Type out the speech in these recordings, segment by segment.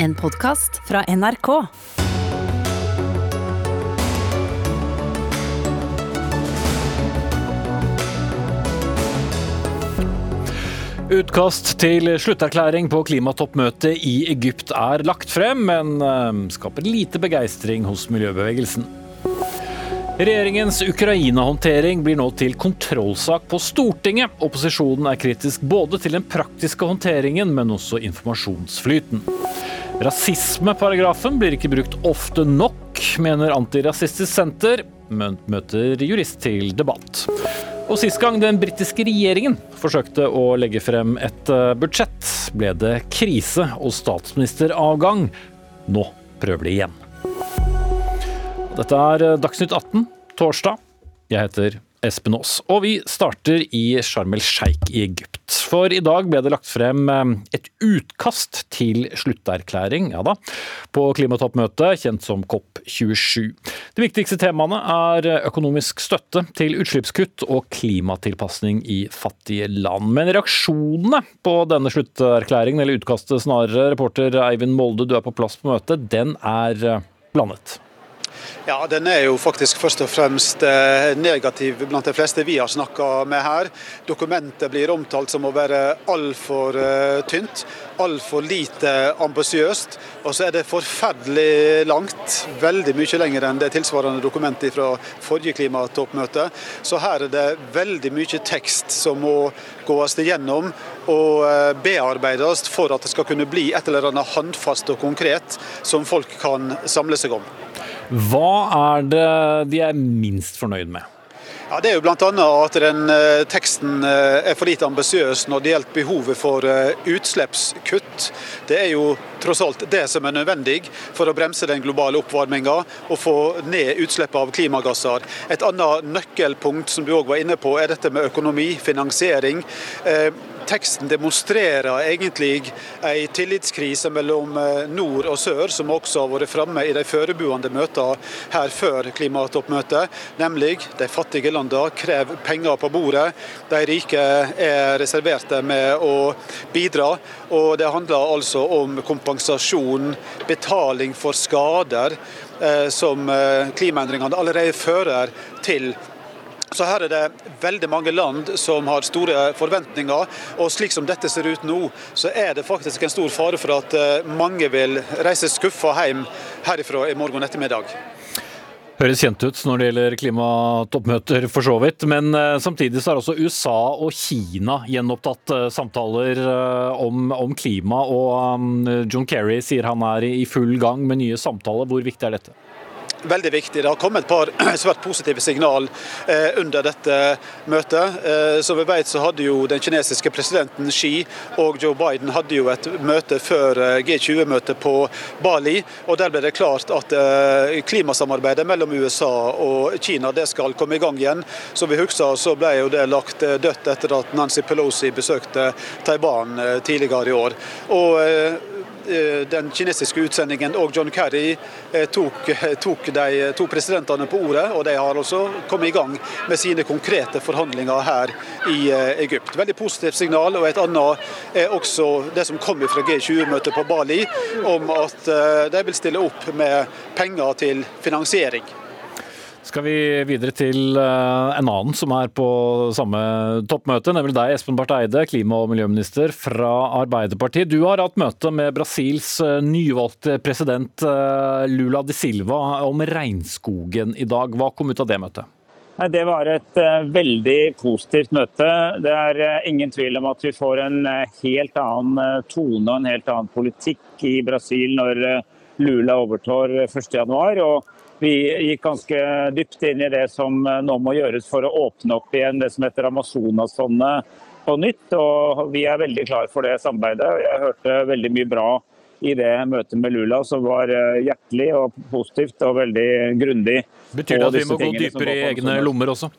En podkast fra NRK. Utkast til slutterklæring på klimatoppmøtet i Egypt er lagt frem, men eh, skaper lite begeistring hos miljøbevegelsen. Regjeringens Ukraina-håndtering blir nå til kontrollsak på Stortinget. Opposisjonen er kritisk både til den praktiske håndteringen, men også informasjonsflyten. Rasismeparagrafen blir ikke brukt ofte nok, mener Antirasistisk Senter, men møter jurist til debatt. Og Sist gang den britiske regjeringen forsøkte å legge frem et eh, budsjett, ble det krise og statsministeravgang. Nå prøver de igjen. Dette er eh, Dagsnytt 18, torsdag. Jeg heter Espen Aas. Og vi starter i Sharm el Sheikh i Egypt. For i dag ble det lagt frem eh, et utkast til slutterklæring ja da, på klimatoppmøtet, kjent som COP27. De viktigste temaene er økonomisk støtte til utslippskutt og klimatilpasning i fattige land. Men reaksjonene på denne slutterklæringen, eller utkastet snarere, reporter Eivind Molde, du er på plass på møtet, den er eh, blandet. Ja, Den er jo faktisk først og fremst eh, negativ blant de fleste vi har snakka med her. Dokumentet blir omtalt som å være altfor uh, tynt, altfor lite ambisiøst. Og så er det forferdelig langt, veldig mye lenger enn det tilsvarende dokumentet fra forrige klimatoppmøte. Så her er det veldig mye tekst som må gås igjennom og eh, bearbeides for at det skal kunne bli et eller annet håndfast og konkret som folk kan samle seg om. Hva er det de er minst fornøyd med? Ja, det er jo bl.a. at den uh, teksten uh, er for lite ambisiøs når det gjelder behovet for uh, utslippskutt. Det er jo tross alt det som er nødvendig for å bremse den globale oppvarminga og få ned utslippet av klimagasser. Et annet nøkkelpunkt som du òg var inne på, er dette med økonomi, finansiering teksten demonstrerer egentlig en tillitskrise mellom eh, nord og sør, som også har vært framme i de forberedende møtene her før klimatoppmøtet. Nemlig de fattige landene krever penger på bordet. De rike er reserverte med å bidra. Og det handler altså om kompensasjon, betaling for skader eh, som eh, klimaendringene allerede fører til så her er det veldig mange land som har store forventninger. Og slik som dette ser ut nå, så er det faktisk en stor fare for at eh, mange vil reise skuffa hjem herifra i morgen ettermiddag. Høres kjent ut når det gjelder klimatoppmøter, for så vidt. Men uh, samtidig så har også USA og Kina gjenopptatt uh, samtaler om, om, klima. Og um, John Kerry sier han er i full gang med nye samtaler. Hvor viktig er dette? Veldig viktig. Det har kommet et par svært positive signal eh, under dette møtet. Eh, som vi vet så hadde jo den kinesiske presidenten Xi og Joe Biden hadde jo et møte før eh, G20-møtet på Bali. og Der ble det klart at klimasamarbeidet mellom USA og Kina det skal komme i gang igjen. Som vi husker så ble jo det lagt dødt etter at Nancy Pelosi besøkte Taiwan tidligere i år. Og Eh, den kinesiske utsendingen og John Kerry eh, tok, eh, tok, de to presidentene på ordet. og De har også kommet i gang med sine konkrete forhandlinger her i Egypt. Veldig positivt signal. og Et annet er også det som kom fra G20-møtet på Bali, om at de vil stille opp med penger til finansiering skal vi videre til eh, en annen som er på samme toppmøte, nemlig deg, Espen Barth Eide, klima- og miljøminister fra Arbeiderpartiet. Du har hatt møte med Brasils eh, nyvalgte president eh, Lula de Silva om regnskogen i dag. Hva kom ut av det møtet? Det var et veldig positivt møte. Det er ingen tvil om at vi får en helt annen tone og en helt annen politikk i Brasil når Lula overtar 1.1. Vi gikk ganske dypt inn i det som eh, nå må gjøres for å åpne opp igjen det som heter Amazonasfondet på nytt. og Vi er veldig klar for det samarbeidet. Jeg hørte veldig mye bra i det møtet med Lula, som var eh, hjertelig og positivt og veldig grundig. Betyr det at vi må gå dypere i egne lommer også?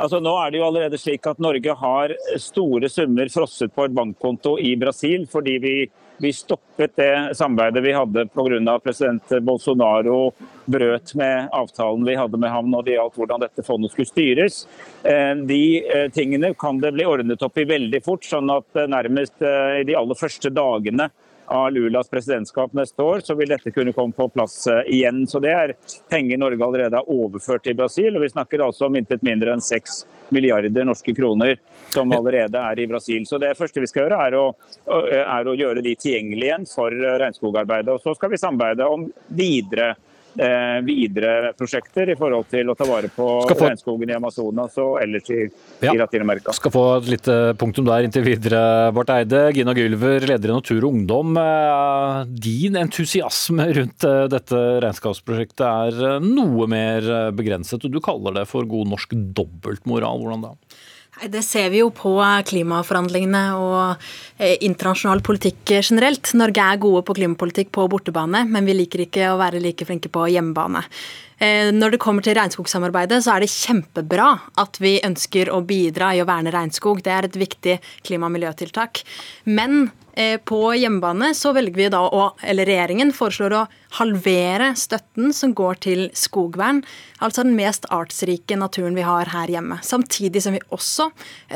Altså, nå er det jo allerede slik at Norge har store summer frosset på et bankkonto i Brasil, fordi vi vi stoppet det samarbeidet vi hadde pga. president Bolsonaro brøt med avtalen vi hadde med ham når det gjaldt hvordan dette fondet skulle styres. Eh, de eh, tingene kan det bli ordnet opp i veldig fort, sånn at nærmest eh, i de aller første dagene av Lulas presidentskap neste år, så vil dette kunne komme på plass eh, igjen. Så Det er penger Norge allerede har overført til Brasil. og Vi snakker altså om intet mindre enn 6 milliarder norske kroner som allerede er i Brasil. Så Det første vi skal gjøre, er å, er å gjøre de tilgjengelige igjen for regnskogarbeidet. Og Så skal vi samarbeide om videre Eh, videre prosjekter i forhold til å ta vare på få... regnskogen i Amazonas og ellers i, ja. i Latin-Amerika. Skal få et lite punktum der inntil videre, Barth Eide. Gina Gylver, leder i Natur og Ungdom. Eh, din entusiasme rundt eh, dette regnskapsprosjektet er noe mer begrenset, og du kaller det for god norsk dobbeltmoral. Hvordan da? Det ser vi jo på klimaforhandlingene og eh, internasjonal politikk generelt. Norge er gode på klimapolitikk på bortebane, men vi liker ikke å være like flinke på hjemmebane. Eh, når det kommer til regnskogsamarbeidet, så er det kjempebra at vi ønsker å bidra i å verne regnskog. Det er et viktig klima- og miljøtiltak. Men Eh, på hjemmebane så velger vi da å, eller regjeringen foreslår å halvere støtten som går til skogvern, altså den mest artsrike naturen vi har her hjemme. Samtidig som vi også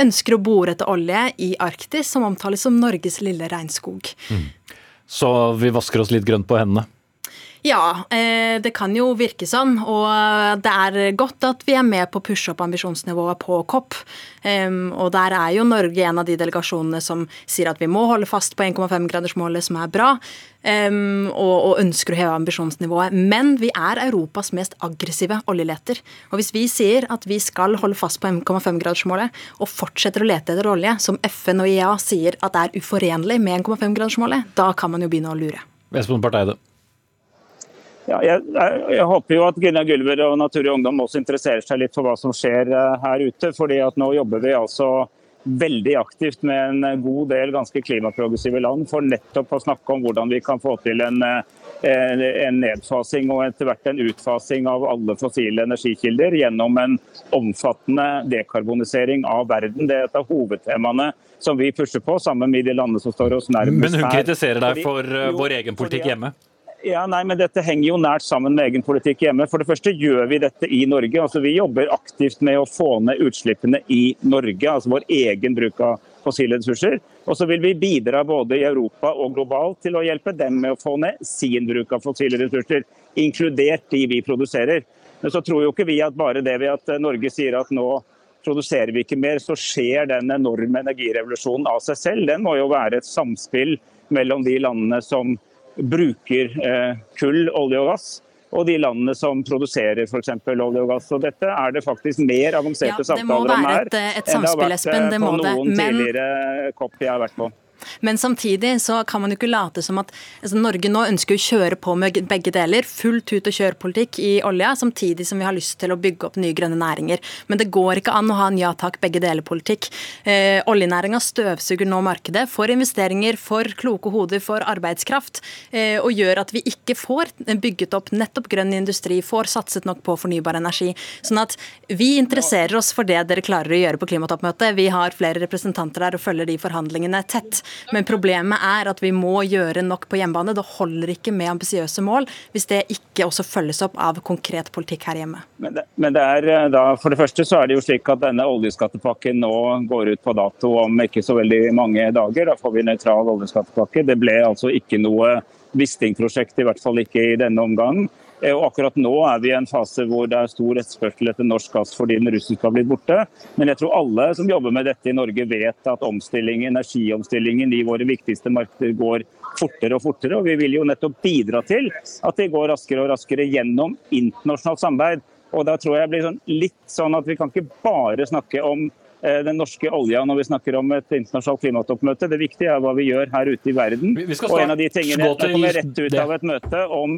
ønsker å bore etter olje i Arktis, som omtales som Norges lille regnskog. Mm. Så vi vasker oss litt grønt på hendene? Ja, eh, det kan jo virke sånn. Og det er godt at vi er med på å pushe opp ambisjonsnivået på COP. Og der er jo Norge en av de delegasjonene som sier at vi må holde fast på 1,5-gradersmålet, som er bra. Og ønsker å heve ambisjonsnivået. Men vi er Europas mest aggressive oljeleter. Og hvis vi sier at vi skal holde fast på 1,5-gradersmålet, og fortsetter å lete etter olje, som FN og IEA sier at er uforenlig med 1,5-gradersmålet, da kan man jo begynne å lure. Espen Barth Eide. Ja, jeg, jeg, håper jo at Gina Gulver og Natur og Ungdom også interesserer seg litt for hva som skjer eh, her ute. fordi at nå jobber vi altså veldig aktivt med en god del ganske klimaprogressive land for nettopp å snakke om hvordan vi kan få til en, en, en nedfasing og etter hvert en utfasing av alle fossile energikilder gjennom en omfattende dekarbonisering av verden. Det er et av hovedtemaene som vi pusher på, sammen med de landene som står oss nærmest her. Men hun kritiserer deg for eh, vår egen politikk hjemme? Ja, nei, men Dette henger jo nært sammen med egen politikk hjemme. For det første gjør vi dette i Norge. Altså, vi jobber aktivt med å få ned utslippene i Norge, altså vår egen bruk av fossile ressurser. Og så vil vi bidra både i Europa og globalt til å hjelpe dem med å få ned sin bruk av fossile ressurser, inkludert de vi produserer. Men så tror jo ikke vi at bare det ved at Norge sier at nå produserer vi ikke mer, så skjer den enorme energirevolusjonen av seg selv. Den må jo være et samspill mellom de landene som bruker eh, kull, olje og gass og de landene som produserer f.eks. olje og gass. Og dette er det faktisk mer avanserte ja, samtaler om her et, et enn det har vært eh, på noen Men... tidligere COP jeg har vært på. Men samtidig så kan man jo ikke late som at altså Norge nå ønsker å kjøre på med begge deler. Fullt ut og kjøre-politikk i olja, samtidig som vi har lyst til å bygge opp nye grønne næringer. Men det går ikke an å ha en ja takk, begge deler-politikk. Eh, Oljenæringa støvsuger nå markedet for investeringer, for kloke hoder, for arbeidskraft, eh, og gjør at vi ikke får bygget opp nettopp grønn industri, får satset nok på fornybar energi. Sånn at vi interesserer oss for det dere klarer å gjøre på klimatoppmøtet. Vi har flere representanter der og følger de forhandlingene tett. Men problemet er at vi må gjøre nok på hjemmebane. Det holder ikke med ambisiøse mål hvis det ikke også følges opp av konkret politikk her hjemme. Men det, men det er eh, da, for det første så er det jo slik at denne oljeskattepakken nå går ut på dato om ikke så veldig mange dager. Da får vi nøytral oljeskattepakke. Det ble altså ikke noe Wisting-prosjekt, i hvert fall ikke i denne omgang. Eh, og akkurat nå er vi i en fase hvor det er stor etterspørsel etter norsk gass fordi den russiske har blitt borte. Men jeg tror alle som jobber med dette i Norge vet at omstillingen, energiomstillingen i våre viktigste markeder går fortere og fortere. Og vi vil jo nettopp bidra til at det går raskere og raskere gjennom internasjonalt samarbeid. Og da tror jeg blir sånn, litt sånn at vi kan ikke bare snakke om den norske olja når vi snakker om et internasjonalt klimatoppmøte. Det viktige er hva vi gjør her ute i verden. Og en av de tingene Jeg kommer rett ut av et møte om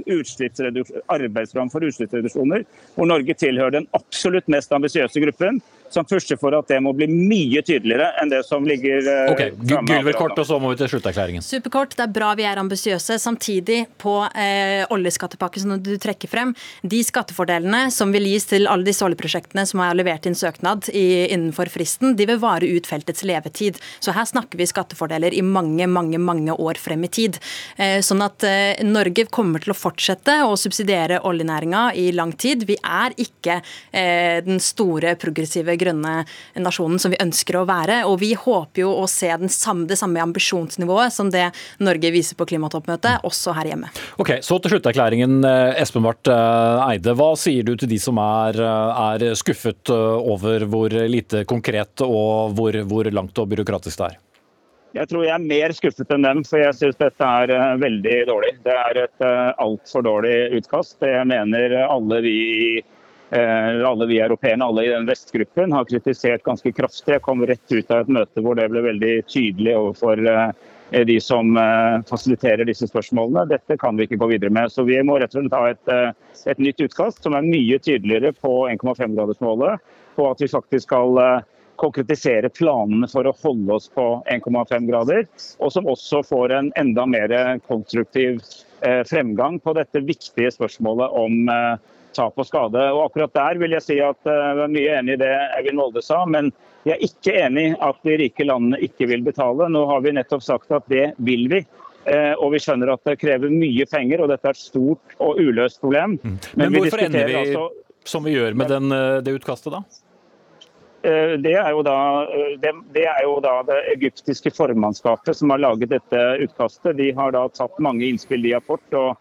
arbeidsprogram for utslippsreduksjoner, hvor Norge tilhører den absolutt mest ambisiøse gruppen som pusher for at det må bli mye tydeligere enn det som ligger uh, Ok, Gylver kort, og så må vi til slutterklæringen. Superkort. Det er bra vi er ambisiøse. Samtidig, på eh, oljeskattepakken som du trekker frem, de skattefordelene som vil gis til alle disse oljeprosjektene som har levert inn søknad i, innenfor fristen, de vil vare ut feltets levetid. Så her snakker vi skattefordeler i mange, mange, mange år frem i tid. Eh, sånn at eh, Norge kommer til å fortsette å subsidiere oljenæringa i lang tid. Vi er ikke eh, den store progressive grønne nasjonen som vi ønsker å være. Og vi håper jo å se samme, det samme ambisjonsnivået som det Norge viser på klimatoppmøtet, også her hjemme. Ok, Så til slutterklæringen. Eh, Espen Barth eh, Eide, hva sier du til de som er, eh, er skuffet over hvor lite konkret og hvor, hvor langt og byråkratisk det er? Jeg tror jeg er mer skuffet enn dem, for jeg syns dette er veldig dårlig. Det er et altfor dårlig utkast. Jeg mener alle vi Eh, alle vi europeerne, alle i den vestgruppen, har kritisert ganske kraftig. Jeg kom rett ut av et møte hvor det ble veldig tydelig overfor eh, de som eh, fasiliterer disse spørsmålene. Dette kan vi ikke gå videre med. Så vi må rett og slett ha et, et nytt utkast som er mye tydeligere på 1,5-gradersmålet. På at vi faktisk skal konkretisere planene for å holde oss på 1,5 grader. Og som også får en enda mer konstruktiv fremgang på dette viktige spørsmålet om tap og skade. Og akkurat der vil jeg si at eh, jeg er mye enig i det Eivind Molde sa. men jeg er ikke enig at de rike landene ikke vil betale. Nå har vi nettopp sagt at det vil vi. Eh, og vi skjønner at det krever mye penger, og dette er et stort og uløst problem. Mm. Men, Men hvorfor ender vi altså, som vi gjør med den, eh, det utkastet, da? Det er, da, det, det er, jo da, det egyptiske formannskapet som har laget dette utkastet. De har da tatt mange innspill de har fått, og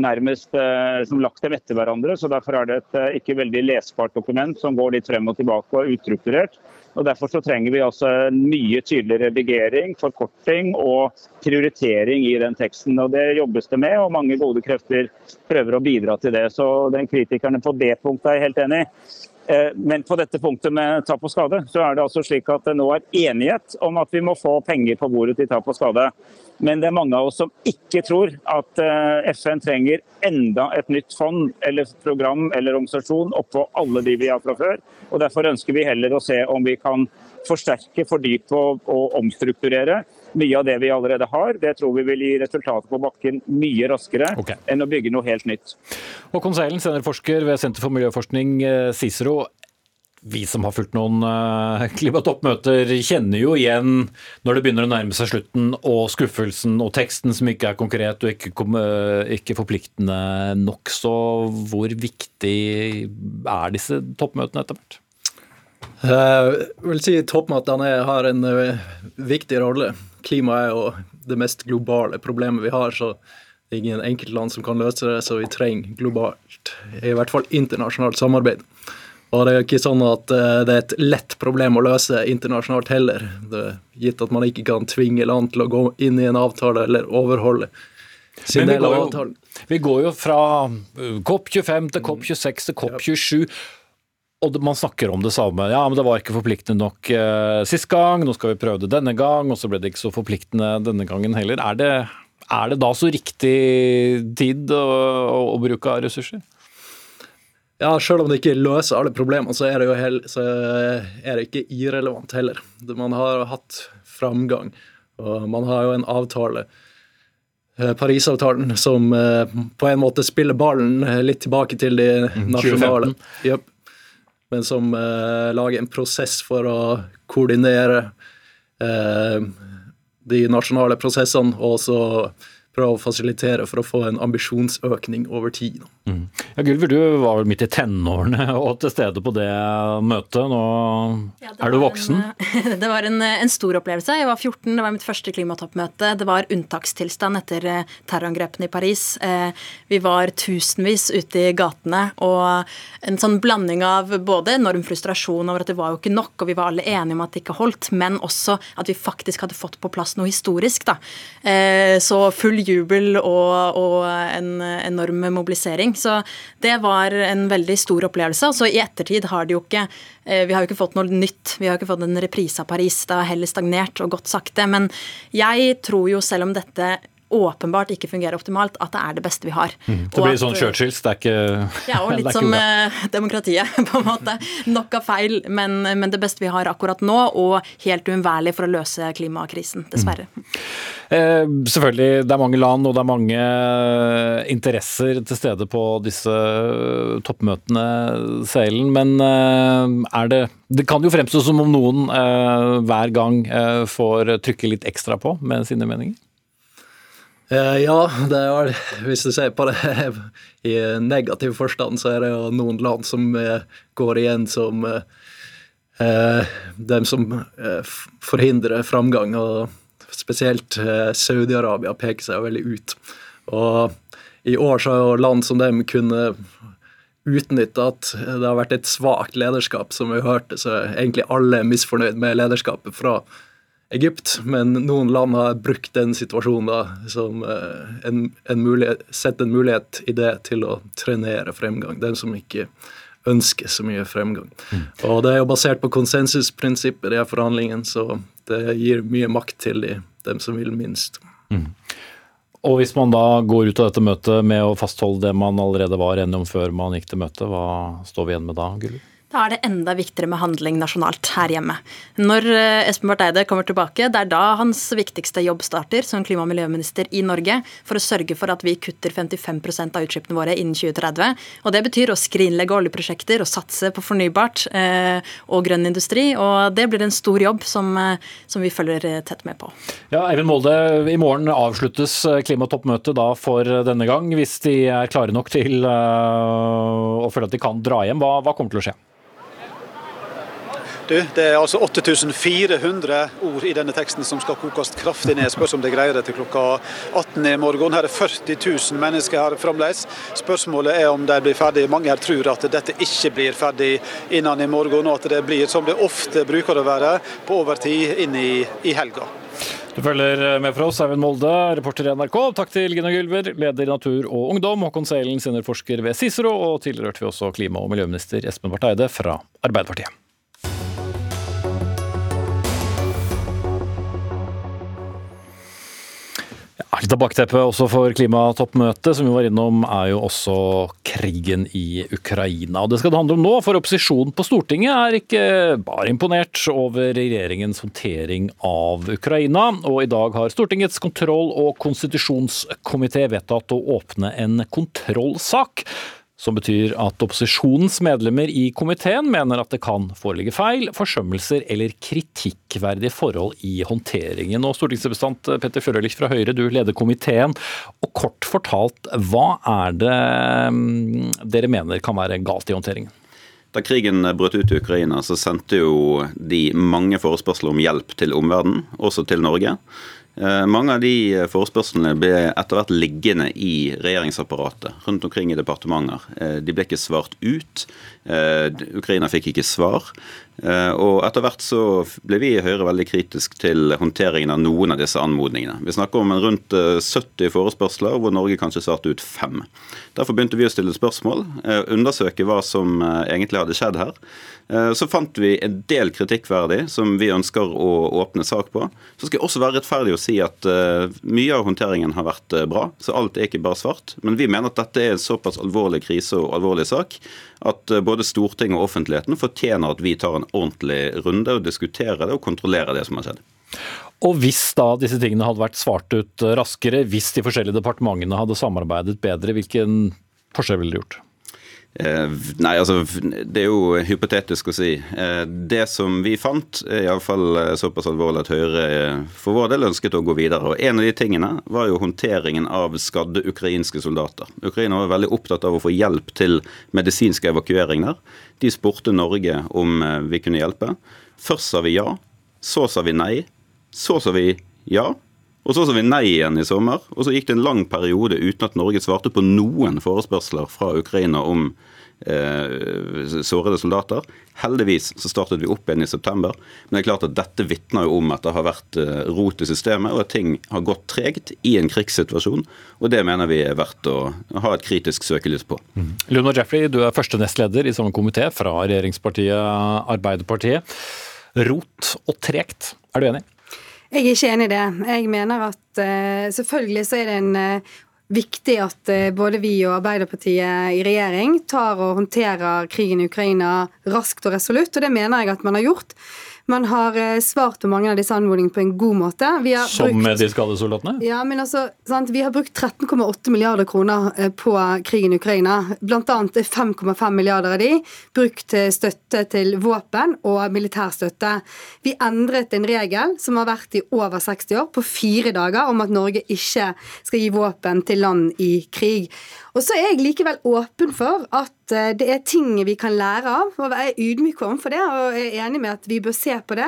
nærmest eh, som lagt dem etter hverandre. så Derfor er det et eh, ikke veldig lesbart dokument som går litt frem og tilbake og er ustrukturert. Og Derfor så trenger vi altså mye tydeligere redigering, forkorting og prioritering i den teksten. og Det jobbes det med, og mange gode krefter prøver å bidra til det. Så den kritikerne på det punktet er jeg helt enig i. Eh, men på dette punktet med tap og skade, så er det altså slik at det nå er enighet om at vi må få penger på bordet til tap og skade. Men det er mange av oss som ikke tror at eh, FN trenger enda et nytt fond eller program eller organisasjon oppå alle de vi har fra før. Og Derfor ønsker vi heller å se om vi kan forsterke, fordype og, og omstrukturere mye av det vi allerede har. Det tror vi vil gi resultater på bakken mye raskere okay. enn å bygge noe helt nytt. Håkon Seilen, seniorforsker ved Senter for miljøforskning, eh, Cicero. Vi som har fulgt noen uh, klimatoppmøter, kjenner jo igjen når det begynner å nærme seg slutten, og skuffelsen og teksten som ikke er konkret og ikke, uh, ikke forpliktende nok. Så hvor viktig er disse toppmøtene etter hvert? Jeg vil si Toppmøtene har en viktig rolle klima er jo det mest globale problemet vi har. så det er ingen enkeltland som kan løse det, så vi trenger globalt, i hvert fall internasjonalt samarbeid. Og det er jo ikke sånn at eh, det er et lett problem å løse internasjonalt heller. Det er gitt at man ikke kan tvinge land til å gå inn i en avtale eller overholde sin del av avtalen. Vi går jo fra COP25 til COP26 til COP27 og man snakker om det samme. Ja, men det var ikke forpliktende nok uh, sist gang, nå skal vi prøve det denne gang, og så ble det ikke så forpliktende denne gangen heller. Er det, er det da så riktig tid å, å, å bruke av ressurser? Ja, selv om det ikke løser alle problemene, så er det jo hel, er det ikke irrelevant heller. Man har hatt framgang, og man har jo en avtale. Eh, Parisavtalen som eh, på en måte spiller ballen litt tilbake til de mm, nasjonale. Yep men som eh, lager en prosess for å koordinere eh, de nasjonale prosessene, og så prøve å fasilitere for å få en ambisjonsøkning over tid. Mm. Ja, Gulver, du var vel midt i tenårene og til stede på det møtet. Nå ja, er du voksen? En, det var en, en, stor opplevelse. Jeg var 14, det var mitt første klimatoppmøte. Det var unntakstilstand etter eh, terrorangrepene i Paris. Eh, vi var tusenvis ute i gatene, og en sånn blanding av både enorm frustrasjon over at det var jo ikke nok, og vi var alle enige om at det ikke holdt, men også at vi faktisk hadde fått på plass noe historisk. Da. Eh, så full jubel og, og en enorm mobilisering. Så det var en veldig stor opplevelse. Så i ettertid har det jo ikke eh, Vi har jo ikke fått noe nytt. Vi har ikke fått en reprise av Paris. Det har heller stagnert og gått sakte. Men jeg tror jo, selv om dette åpenbart ikke fungerer optimalt, at det er det beste vi har. Mm. Det blir at, sånn Churchills, det er ikke Ja, og litt som uh, demokratiet, på en måte. Nok av feil, men, men, det beste vi har akkurat nå, og helt uunnværlig for å løse klimakrisen, dessverre. Mm. Eh, selvfølgelig, det er mange land og det er mange eh, interesser til stede på disse eh, toppmøtene, Selen. Men eh, er det Det kan jo fremstå som om noen eh, hver gang får trykke litt ekstra på med sine meninger? Ja, det er, hvis du ser på det i negativ forstand, så er det jo noen land som går igjen som eh, dem som eh, forhindrer framgang. og Spesielt eh, Saudi-Arabia peker seg veldig ut. Og I år så har land som dem kunne utnytte at det har vært et svakt lederskap, som vi hørte. Så egentlig alle er misfornøyd med lederskapet fra Egypt, men noen land har brukt den situasjonen da, som en, en mulighet, sett en mulighet i det til å trenere fremgang. Den som ikke ønsker så mye fremgang. Mm. Og Det er jo basert på konsensusprinsippet, de her forhandlingene, så det gir mye makt til de, dem som vil minst. Mm. Og Hvis man da går ut av dette møtet med å fastholde det man allerede var enig om før man gikk til møtet, hva står vi igjen med da, Gulli? Da er det enda viktigere med handling nasjonalt her hjemme. Når eh, Espen Barth Eide kommer tilbake, det er da hans viktigste jobb starter som klima- og miljøminister i Norge, for å sørge for at vi kutter 55% av utslippene våre innen 2030. Og Det betyr å skrinlegge oljeprosjekter og satse på fornybart eh, og grønn industri. og Det blir en stor jobb som, eh, som vi følger tett med på. Ja, Eivind Molde, i morgen avsluttes klimatoppmøtet da for denne gang. Hvis de er klare nok til å føle at de kan dra hjem, hva, hva kommer til å skje? Du, det er altså 8400 ord i denne teksten som skal kokes kraftig ned. Spørs om det greier det til klokka 18 i morgen. Her er 40 000 mennesker her fremdeles. Spørsmålet er om de blir ferdig. Mange her tror at dette ikke blir ferdig innen i morgen, og at det blir, som det ofte bruker å være, på overtid inn i, i helga. Du følger med fra oss, Eivind Molde, reporter i NRK. Takk til Gina Gylver, leder i Natur og Ungdom, Håkon Selen, seniorforsker ved Cicero, og tilhørte vi også klima- og miljøminister Espen Barth Eide fra Arbeiderpartiet. Litt bakteppet også for klimatoppmøtet, som vi var innom, er jo også krigen i Ukraina. Og Det skal det handle om nå, for opposisjonen på Stortinget er ikke bare imponert over regjeringens håndtering av Ukraina. Og i dag har Stortingets kontroll- og konstitusjonskomité vedtatt å åpne en kontrollsak som betyr at opposisjonens medlemmer i komiteen mener at det kan foreligge feil, forsømmelser eller kritikkverdige forhold i håndteringen. Og Stortingsrepresentant Petter Frølich fra Høyre, du leder komiteen. Og kort fortalt, hva er det mm, dere mener kan være galt i håndteringen? Da krigen brøt ut i Ukraina, så sendte jo de mange forespørsler om hjelp til omverdenen, også til Norge. Eh, mange av de forespørslene ble etter hvert liggende i regjeringsapparatet rundt omkring i departementer. Eh, de ble ikke svart ut. Eh, Ukraina fikk ikke svar. Og etter hvert så ble vi i Høyre veldig kritisk til håndteringen av noen av disse anmodningene. Vi snakker om rundt 70 forespørsler, hvor Norge kanskje svarte ut fem. Derfor begynte vi å stille spørsmål, undersøke hva som egentlig hadde skjedd her. Eh, så fant vi en del kritikkverdig som vi ønsker å åpne sak på. Så skal jeg også være rettferdig å si at mye av håndteringen har vært bra, så alt er ikke bare svart. Men vi mener at dette er en såpass alvorlig krise og alvorlig sak at uh, både Stortinget og offentligheten fortjener at vi tar en ordentlig runde og diskuterer det og kontrollerer det som har skjedd. Og hvis da disse tingene hadde vært svart ut raskere, hvis de forskjellige departementene hadde samarbeidet bedre, hvilken forskjell ville det gjort? Eh, nei, altså Det er jo hypotetisk å si. Eh, det som vi fant, er iallfall eh, såpass alvorlig at Høyre for vår del ønsket å gå videre. Og En av de tingene var jo håndteringen av skadde ukrainske soldater. Ukraina var veldig opptatt av å få hjelp til medisinsk evakuering der. De spurte Norge om vi kunne hjelpe. Først sa vi ja, så sa vi nei, så sa vi ja. Og så sa vi nei igjen i sommer, og så gikk det en lang periode uten at Norge svarte på noen forespørsler fra Ukraina om eh, sårede soldater. Heldigvis så startet vi opp igjen i september, men det er klart at dette vitner jo om at det har vært eh, rot i systemet, og at ting har gått tregt i en krigssituasjon. Og det mener vi er verdt å ha et kritisk søkelys på. Mm. Luna Jeffrey, du er første nestleder i samme komité fra regjeringspartiet Arbeiderpartiet. Rot og tregt, er du enig? Jeg er ikke enig i det. Jeg mener at uh, selvfølgelig så er det en uh, viktig at uh, både vi og Arbeiderpartiet i regjering tar og håndterer krigen i Ukraina raskt og resolutt, og det mener jeg at man har gjort. Man har eh, svart på mange av disse anmodningene på en god måte. Som brukt, de skadesoldatene? Ja, men altså, sant? Vi har brukt 13,8 milliarder kroner eh, på krigen i Ukraina. Blant annet er 5,5 milliarder av de brukt til støtte til våpen og militærstøtte. Vi endret en regel som har vært i over 60 år, på fire dager, om at Norge ikke skal gi våpen til land i krig. Og så er jeg likevel åpen for at eh, det er ting vi kan lære av, og jeg er ydmyk overfor det, og er enig med at vi bør se på det.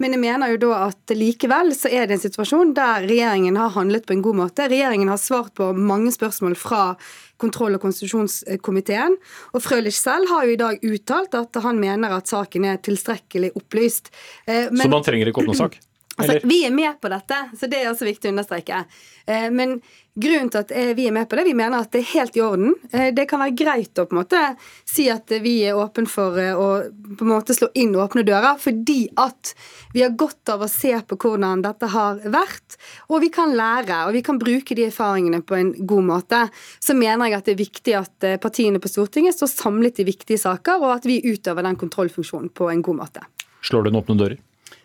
Men jeg mener jo da at likevel så er det en situasjon der regjeringen har handlet på en god måte. Regjeringen har svart på mange spørsmål fra kontroll- og konstitusjonskomiteen. Og Frølich selv har jo i dag uttalt at han mener at saken er tilstrekkelig opplyst. Eh, men, så man trenger ikke åpne sak? Altså, vi er med på dette, så det er også viktig å understreke. Eh, men grunnen til at eh, vi er med på det, vi mener at det er helt i orden. Eh, det kan være greit å på en måte si at vi er åpne for å på en måte slå inn åpne dører, fordi at vi har godt av å se på hvordan dette har vært, og vi kan lære og vi kan bruke de erfaringene på en god måte. Så mener jeg at det er viktig at partiene på Stortinget står samlet i viktige saker, og at vi utøver den kontrollfunksjonen på en god måte. Slår du inn åpne dører?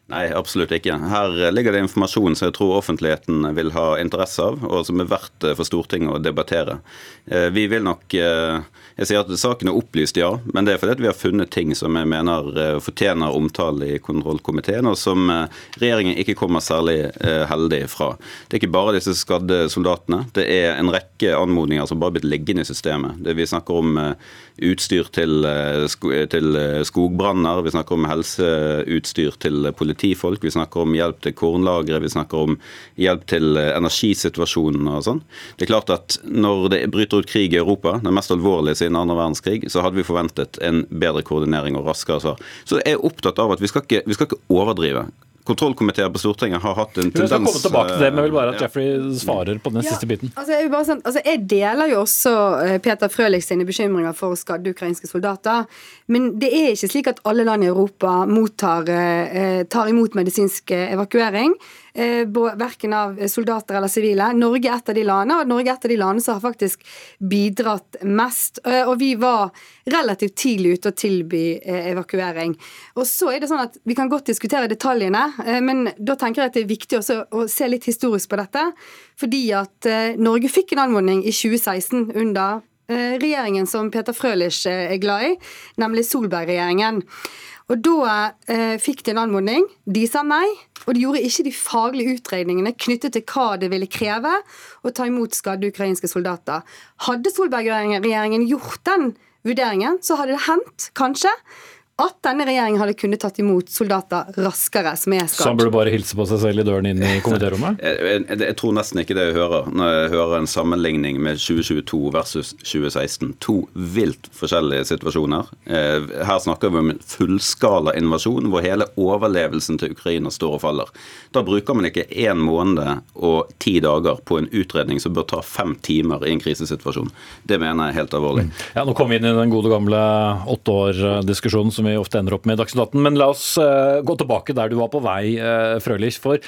Nei, absolutt ikke. Her ligger det informasjon som jeg tror offentligheten vil ha interesse av, og som er verdt for Stortinget å debattere. Eh, vi vil nok eh, Jeg sier at saken er opplyst, ja, men det er fordi vi har funnet ting som jeg mener eh, fortjener omtale i kontrollkomiteen, og som regjeringen ikke kommer særlig heldig fra. Det er ikke bare disse skadde soldatene. Det er en rekke anmodninger som bare har blitt liggende i systemet. Det vi snakker om utstyr til, til skogbranner, vi snakker om helseutstyr til politifolk, vi snakker om hjelp til kornlagre, vi snakker om hjelp til eh, energisituasjonen og sånn. Det er klart at når det bryter ut krig i Europa, den mest alvorlige siden andre verdenskrig, så hadde vi forventet en bedre koordinering og raskere svar. Så jeg er opptatt av at vi skal ikke, vi skal ikke overdrive kontrollkomiteer på Stortinget har hatt en tendens Vi skal komme tilbake til det, men jeg vil bare at Jeffrey svarer på den ja, siste biten. Altså jeg, bare, altså jeg, deler jo også eh, Peter Frølich sine bekymringer for skadde ukrainske soldater. Men det er ikke slik at alle land i Europa mottar, eh, tar imot medisinsk evakuering. Eh, verken av soldater eller sivile. Norge er et av de landene, og Norge er et av de landene som har faktisk bidratt mest. Eh, og vi var relativt tidlig ute å tilby eh, evakuering. Og så er det sånn at Vi kan godt diskutere detaljene, men da tenker jeg at det er viktig også å se litt historisk på dette. Fordi at Norge fikk en anmodning i 2016 under regjeringen som Peter Frølich er glad i, nemlig Solberg-regjeringen. Og Da eh, fikk de en anmodning. De sa nei. Og de gjorde ikke de faglige utredningene knyttet til hva det ville kreve å ta imot skadde ukrainske soldater. Hadde Solberg-regjeringen gjort den vurderingen, så hadde det hendt, kanskje, at denne regjeringen hadde kunnet tatt imot soldater raskere som er skadd. Så han burde bare hilse på seg selv i døren inn i komitérommet? Jeg, jeg, jeg, tror nesten ikke det jeg hører når jeg hører en sammenligning med 2022 versus 2016. To vilt forskjellige situasjoner. Eh, her snakker vi om en fullskala invasjon hvor hele overlevelsen til Ukraina står og faller. Da bruker man ikke én måned og ti dager på en utredning som bør ta fem timer i en krisesituasjon. Det mener jeg er helt alvorlig. Mm. Ja, Nå kom vi inn i den gode gamle åtteårdiskusjonen år-diskusjonen som vi ofte ender opp med i Dagsnytt 18. Men la oss uh, gå tilbake der du var på vei, uh, Frølich. For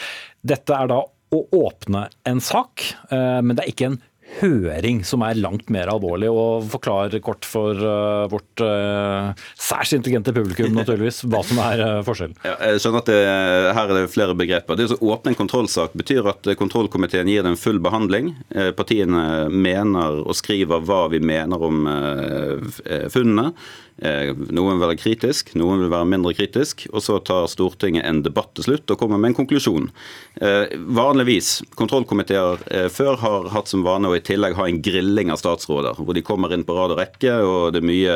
dette er da å åpne en sak, uh, men det er ikke en høring som er langt mer alvorlig. og Forklar kort for uh, vårt uh, særs intelligente publikum naturligvis, hva som er uh, forskjellen. Ja, jeg skjønner at det, Her er det flere begreper. Det å Åpne en kontrollsak betyr at kontrollkomiteen gir den full behandling. Partiene mener og skriver hva vi mener om funnene. Noen vil være kritisk, noen vil være mindre kritisk. Og så tar Stortinget en debatt til slutt og kommer med en konklusjon. Vanligvis, kontrollkomiteer før har hatt som vane å i tillegg ha en grilling av statsråder, hvor de kommer inn på rad og rekke, og det er mye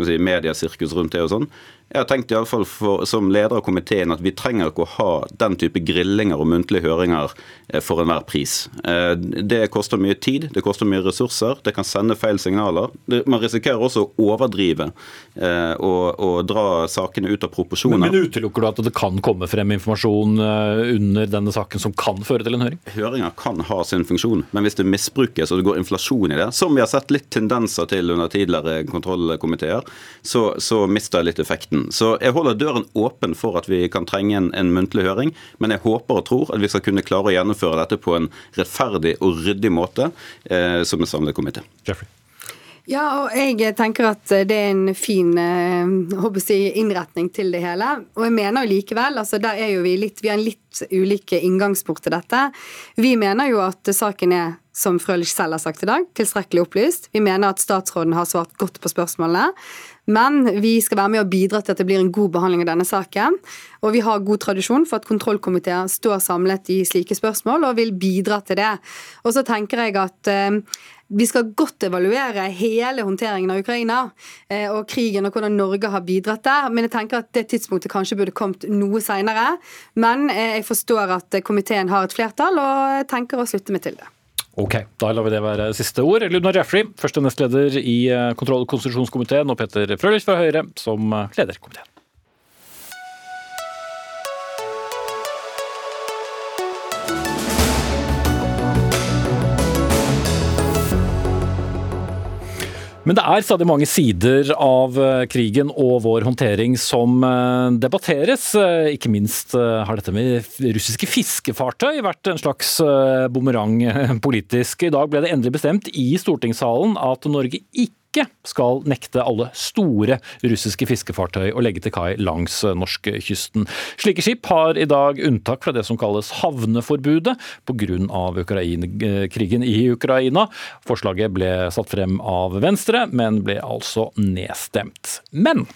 si, mediesirkus rundt det og sånn. Jeg har tenkt i alle fall for, som leder av komiteen at vi trenger ikke å ha den type grillinger og muntlige høringer eh, for enhver pris. Eh, det koster mye tid, det koster mye ressurser, det kan sende feil signaler. Man risikerer også å overdrive og, og dra sakene ut av proporsjoner. Men, men utelukker du at det kan komme frem informasjon under denne saken som kan føre til en høring? Høringer kan ha sin funksjon, men hvis det misbrukes og det går inflasjon i det, som vi har sett litt tendenser til under tidligere kontrollkomiteer, så, så mister jeg litt effekten. Så jeg holder døren åpen for at vi kan trenge en, en, muntlig høring, men jeg håper og tror at vi skal kunne klare å gjennomføre dette på en rettferdig og ryddig måte eh, som en samlet komité. Jeffrey. Ja, og jeg tenker at det er en fin eh, si, innretning til det hele. Og jeg mener jo likevel, altså der er jo vi litt Vi har en litt ulike inngangsport til dette. Vi mener jo at saken er som Frølich selv har sagt i dag, tilstrekkelig opplyst. Vi mener at statsråden har svart godt på spørsmålene. Men vi skal være med og bidra til at det blir en god behandling av denne saken. Og vi har god tradisjon for at kontrollkomiteer står samlet i slike spørsmål og vil bidra til det. Og så tenker jeg at eh, vi skal godt evaluere hele håndteringen av Ukraina eh, og krigen og hvordan Norge har bidratt der. Men jeg tenker at det tidspunktet kanskje burde kommet noe seinere. Men eh, jeg forstår at komiteen har et flertall, og tenker å slutte meg til det. Ok, da lar vi det være siste ord. Ludmar Jeffrey, første nestleder i eh, kontroll- og konstitusjonskomiteen, og Petter Frølich fra Høyre som eh, leder komiteen. Men det er stadig mange sider av eh, krigen og vår håndtering som eh, debatteres. Eh, ikke minst har dette med russiske fiskefartøy vært en slags bumerang politisk. I dag ble det endelig bestemt i stortingssalen at Norge ikke ikke skal nekte alle store russiske fiskefartøy å legge til kai langs norskekysten. Slike skip har i dag unntak fra det som kalles havneforbudet pga. krigen i Ukraina. Forslaget ble satt frem av Venstre, men ble altså nedstemt. Men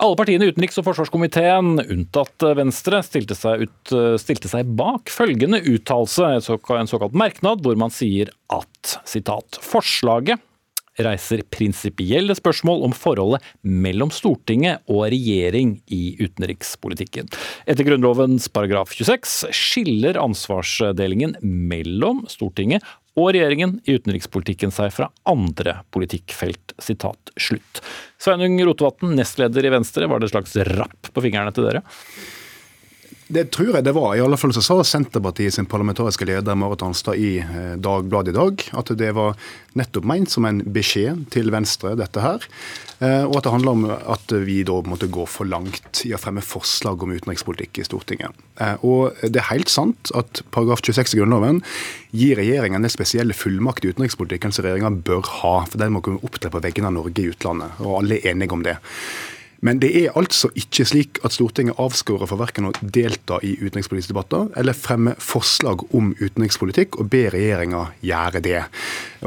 alle partiene i utenriks- og forsvarskomiteen, unntatt Venstre, stilte seg, ut, stilte seg bak følgende uttalelse, en såkalt merknad, hvor man sier at sitat, forslaget reiser prinsipielle spørsmål om forholdet mellom Stortinget og regjering i utenrikspolitikken. Etter Grunnlovens paragraf 26 skiller ansvarsdelingen mellom Stortinget og regjeringen i utenrikspolitikken seg fra andre politikkfelt. Sitat slutt. Sveinung Rotevatn, nestleder i Venstre, var det slags rapp på fingrene til dere? Det tror jeg det var. I alle fall så sa Senterpartiet sin parlamentariske leder Marit Arnstad i eh, Dagbladet i dag at det var nettopp meint som en beskjed til Venstre, dette her. Eh, og at det handler om at vi da måtte gå for langt i å fremme forslag om utenrikspolitikk i Stortinget. Eh, og det er helt sant at paragraf 26 i Grunnloven gir regjeringen den spesielle fullmakt i utenrikspolitikken som regjeringa bør ha. For den må kunne opptre på vegne av Norge i utlandet. Og alle er enige om det. Men det er altså ikke slik at Stortinget avskårer for verken å delta i utenrikspolitiske debatter eller fremme forslag om utenrikspolitikk og be regjeringa gjøre det.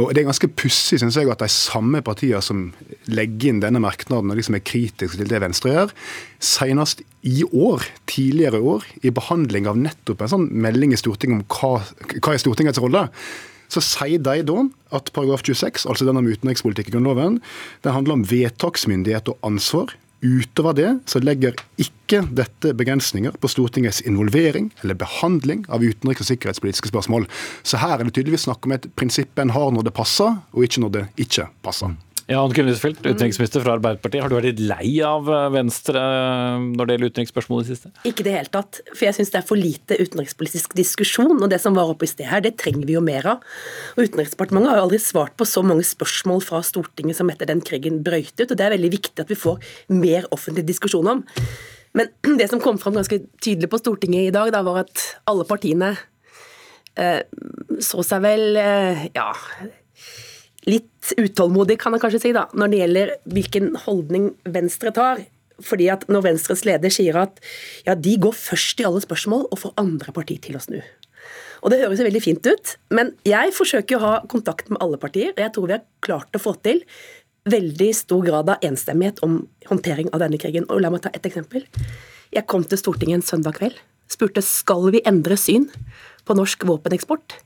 Og Det er ganske pussig synes jeg, at de samme partiene som legger inn denne merknaden og liksom er kritiske til det Venstre gjør, senest i år, tidligere i år, i behandling av nettopp en sånn melding i Stortinget om hva, hva er Stortingets rolle, så sier de da at paragraf 26, altså denne om utenrikspolitikk i Grunnloven, det handler om vedtaksmyndighet og ansvar Utover det så legger ikke dette begrensninger på Stortingets involvering eller behandling av utenriks- og sikkerhetspolitiske spørsmål. Så her er det tydeligvis snakk om et prinsipp en har når det passer, og ikke når det ikke passer. Ja, Anne Huitfeldt, utenriksminister fra Arbeiderpartiet. Har du vært litt lei av eh, Venstre eh, når det gjelder utenriksspørsmål i siste? Ikke i det hele tatt. For jeg syns det er for lite utenrikspolitisk diskusjon. Og det som var oppe i sted her, det trenger vi jo mer av. Og Utenriksdepartementet har jo aldri svart på så mange spørsmål fra Stortinget som etter den krigen brøyt ut. Og det er veldig viktig at vi får mer offentlig diskusjon om. Men det som kom fram ganske tydelig på Stortinget i dag, da, var at alle partiene eh, så seg vel eh, ja litt utålmodig, kan jeg kanskje si, da, når det gjelder hvilken holdning Venstre tar. Fordi at Når Venstres leder sier at ja, de går først i alle spørsmål og får andre partier til å snu. Og Det høres jo veldig fint ut, men jeg forsøker å ha kontakt med alle partier. og Jeg tror vi har klart å få til veldig stor grad av enstemmighet om håndtering av denne krigen. Og La meg ta et eksempel. Jeg kom til Stortinget en søndag kveld. Spurte skal vi endre syn på norsk våpeneksport.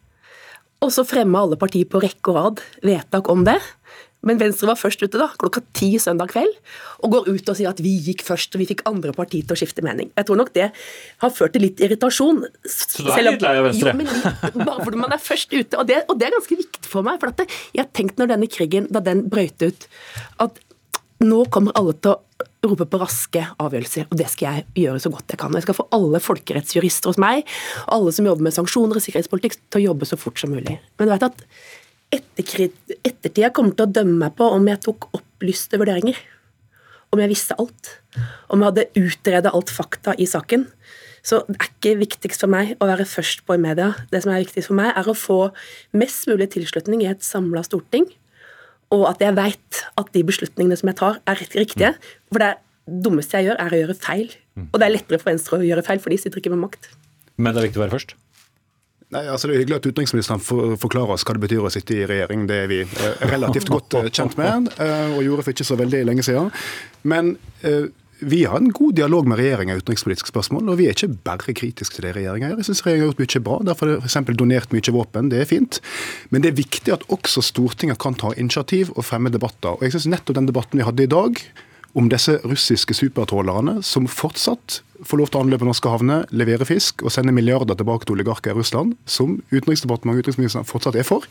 Og så fremma alle partier på rekke og rad vedtak om det. Men Venstre var først ute da, klokka ti søndag kveld og går ut og sier at vi gikk først og vi fikk andre partier til å skifte mening. Jeg tror nok det har ført til litt irritasjon. Så du er litt lei av Venstre? Jo, men litt, bare fordi man er først ute. Og det, og det er ganske viktig for meg. For jeg har tenkt når denne krigen da den brøyt ut, at nå kommer alle til å rope på raske avgjørelser, og det skal jeg gjøre så godt jeg kan. Jeg skal få alle folkerettsjurister hos meg, og alle som jobber med sanksjoner og sikkerhetspolitikk, til å jobbe så fort som mulig. Men du vet at ettertida kommer til å dømme meg på om jeg tok opplyste vurderinger. Om jeg visste alt. Om jeg hadde utredet alt fakta i saken. Så det er ikke viktigst for meg å være først på i media. Det som er viktigst for meg, er å få mest mulig tilslutning i et samla storting og at jeg veit at de beslutningene som jeg tar, er riktige. For det dummeste jeg gjør, er å gjøre feil. Og det er lettere for Venstre å gjøre feil, for de sitter ikke med makt. Men det er viktig å være først? Nei, altså Det er hyggelig at utenriksministeren forklarer oss hva det betyr å sitte i regjering. Det er vi eh, relativt godt eh, kjent med, eh, og gjorde for ikke så veldig lenge siden. Men vi har en god dialog med regjeringa i utenrikspolitiske spørsmål, og vi er ikke bare kritiske til det regjeringa gjør. Jeg syns regjeringa har gjort mye bra. Derfor har de f.eks. donert mye våpen. Det er fint. Men det er viktig at også Stortinget kan ta initiativ og fremme debatter. Og jeg syns nettopp den debatten vi hadde i dag, om disse russiske supertrålerne som fortsatt får lov til å anløpe norske havner, levere fisk og sende milliarder tilbake til oligarker i Russland, som Utenriksdepartementet og utenriksministeren fortsatt er for,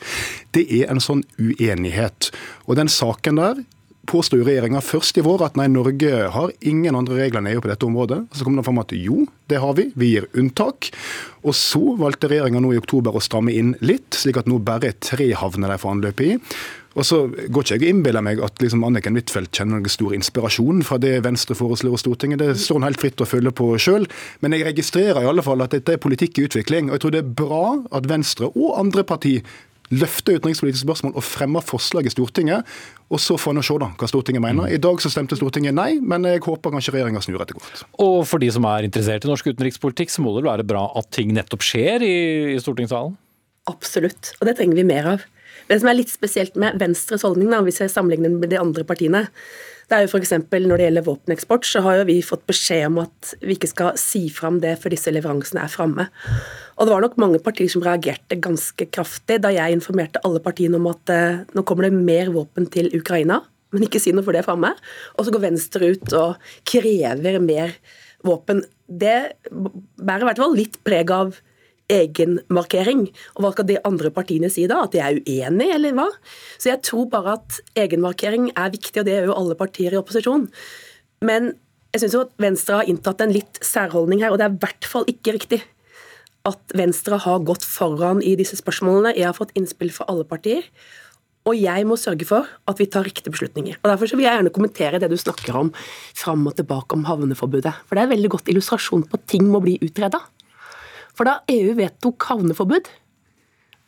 det er en sånn uenighet. Og den saken der påsto regjeringa først i vår at nei, Norge har ingen andre regler enn EU på dette området. Så kom det fram at jo, det har vi. Vi gir unntak. Og så valgte regjeringa nå i oktober å stramme inn litt, slik at nå bare er tre havner de får anløpe i. Og så går ikke jeg og innbiller meg at liksom Anniken Huitfeldt kjenner noen stor inspirasjon fra det Venstre foreslår i Stortinget. Det står hun helt fritt å følge på sjøl. Men jeg registrerer i alle fall at dette er politikk i utvikling. Og jeg tror det er bra at Venstre og andre partier løfter utenrikspolitiske spørsmål og fremmer forslag i Stortinget. Og så får en se da, hva Stortinget mener. I dag så stemte Stortinget nei, men jeg håper kanskje regjeringa snur etter hvert. Og for de som er interessert i norsk utenrikspolitikk, så må det være bra at ting nettopp skjer i, i stortingssalen? Absolutt, og det trenger vi mer av. Det som er litt spesielt med Venstres holdning, da, hvis jeg sammenligner med de andre partiene, det er jo f.eks. når det gjelder våpeneksport, så har jo vi fått beskjed om at vi ikke skal si fram det før disse leveransene er framme. Og det var nok mange partier som reagerte ganske kraftig da jeg informerte alle partiene om at eh, nå kommer det mer våpen til Ukraina, men ikke si noe for det er framme. Og så går Venstre ut og krever mer våpen. Det bærer i hvert fall litt preg av egenmarkering. Og hva skal de andre partiene si da? At de er uenige, eller hva? Så jeg tror bare at egenmarkering er viktig, og det gjør jo alle partier i opposisjon. Men jeg syns jo at Venstre har inntatt en litt særholdning her, og det er i hvert fall ikke riktig at Venstre har gått foran i disse spørsmålene. Jeg har fått innspill fra alle partier. Og jeg må sørge for at vi tar riktige beslutninger. Og Derfor vil jeg gjerne kommentere det du snakker om fram og tilbake om havneforbudet. For det er en veldig godt illustrasjon på at ting må bli utreda. For da EU vedtok havneforbud,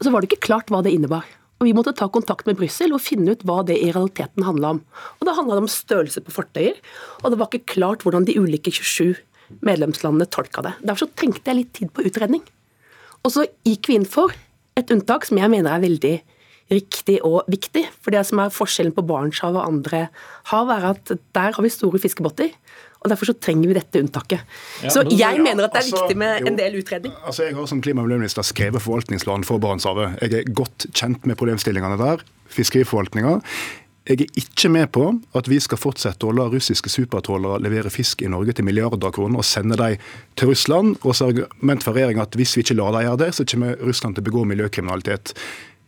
så var det ikke klart hva det innebar. Og Vi måtte ta kontakt med Brussel og finne ut hva det i realiteten handla om. Og Det handla om størrelse på fartøyer, og det var ikke klart hvordan de ulike 27 medlemslandene tolka det. Derfor så trengte jeg litt tid på utredning. Og så gikk vi inn for et unntak som jeg mener er veldig riktig og viktig. For det som er forskjellen på Barentshavet og andre hav, er at der har vi store fiskebåter og Derfor så trenger vi dette unntaket. Ja, så jeg mener at det er altså, viktig med en del utredning. Altså, Jeg har som klima- og miljøminister skrevet forvaltningsplan for Barentshavet. Jeg er godt kjent med problemstillingene der. Fiskeriforvaltninga. Jeg er ikke med på at vi skal fortsette å la russiske supertrålere levere fisk i Norge til milliarder av kroner og sende dem til Russland. Og så argument for regjeringa at hvis vi ikke lar dem gjøre det, så kommer Russland til å begå miljøkriminalitet.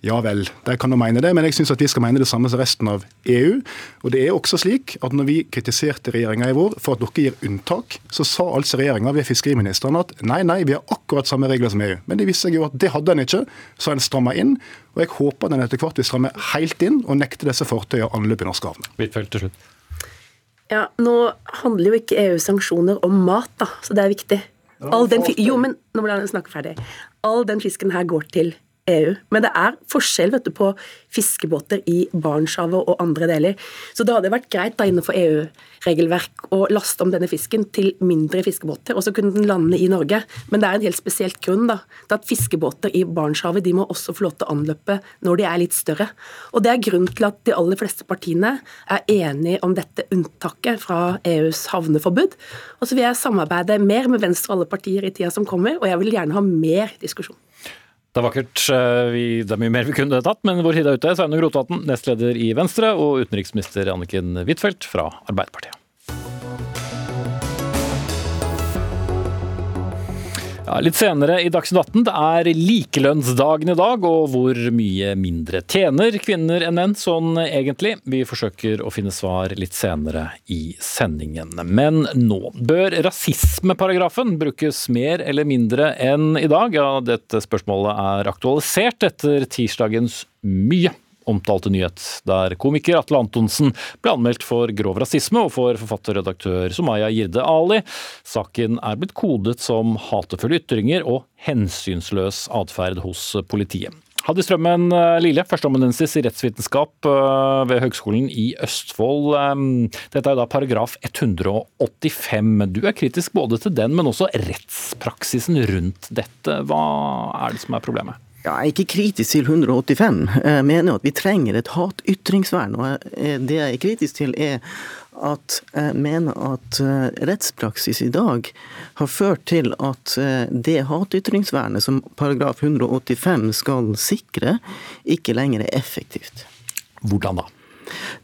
Ja vel, de kan jo mene det, men jeg syns vi skal mene det samme som resten av EU. Og det er også slik at når vi kritiserte regjeringa i vår for at dere gir unntak, så sa altså regjeringa ved fiskeriministeren at nei, nei, vi har akkurat samme regler som EU. Men det viste seg jo at det hadde en ikke, så en stramma inn. Og jeg håper den etter hvert vil stramme helt inn og nekte disse fartøyene anløp i norske havner. Huitfeldt til slutt. Ja, nå handler jo ikke EU-sanksjoner om mat, da, så det er viktig. All den, jo, men nå må jeg snakke ferdig. All den fisken her går til EU. Men det er forskjell vet du, på fiskebåter i Barentshavet og andre deler. Så det hadde vært greit da innenfor EU-regelverk å laste om denne fisken til mindre fiskebåter, og så kunne den lande i Norge. Men det er en helt spesielt grunn da, til at fiskebåter i Barentshavet de må også få lov til å anløpe når de er litt større. Og Det er grunnen til at de aller fleste partiene er enige om dette unntaket fra EUs havneforbud. Og så vil jeg samarbeide mer med Venstre og alle partier i tida som kommer, og jeg vil gjerne ha mer diskusjon. Det er vakkert. Eh, det er mye mer vi kunne tatt, men vår tid er ute. Sveinung Rotevatn, nestleder i Venstre, og utenriksminister Anniken Huitfeldt fra Arbeiderpartiet. Ja, litt senere i Dagsnytt 18, det er likelønnsdagen i dag, og hvor mye mindre tjener kvinner enn menn sånn egentlig? Vi forsøker å finne svar litt senere i sendingen. Men nå, bør rasismeparagrafen brukes mer eller mindre enn i dag? Ja, dette spørsmålet er aktualisert etter tirsdagens mye omtalte nyhet, der komiker Atle Antonsen ble anmeldt for grov rasisme og for forfatterredaktør Somaya Jirde Ali. Saken er blitt kodet som hatefulle ytringer og hensynsløs atferd hos politiet. Hadde Strømmen eh, Lille, førsteamanuensis i rettsvitenskap eh, ved Høgskolen i Østfold. Dette er da paragraf 185. Du er kritisk både til den, men også rettspraksisen rundt dette. Hva er det som er problemet? Ja, jeg er ikke kritisk til 185. Jeg mener at vi trenger et hatytringsvern. og Det jeg er kritisk til, er at jeg mener at eh, rettspraksis i dag har ført til at eh, det hatytringsvernet som paragraf 185 skal sikre, ikke lenger er effektivt. Hvordan da?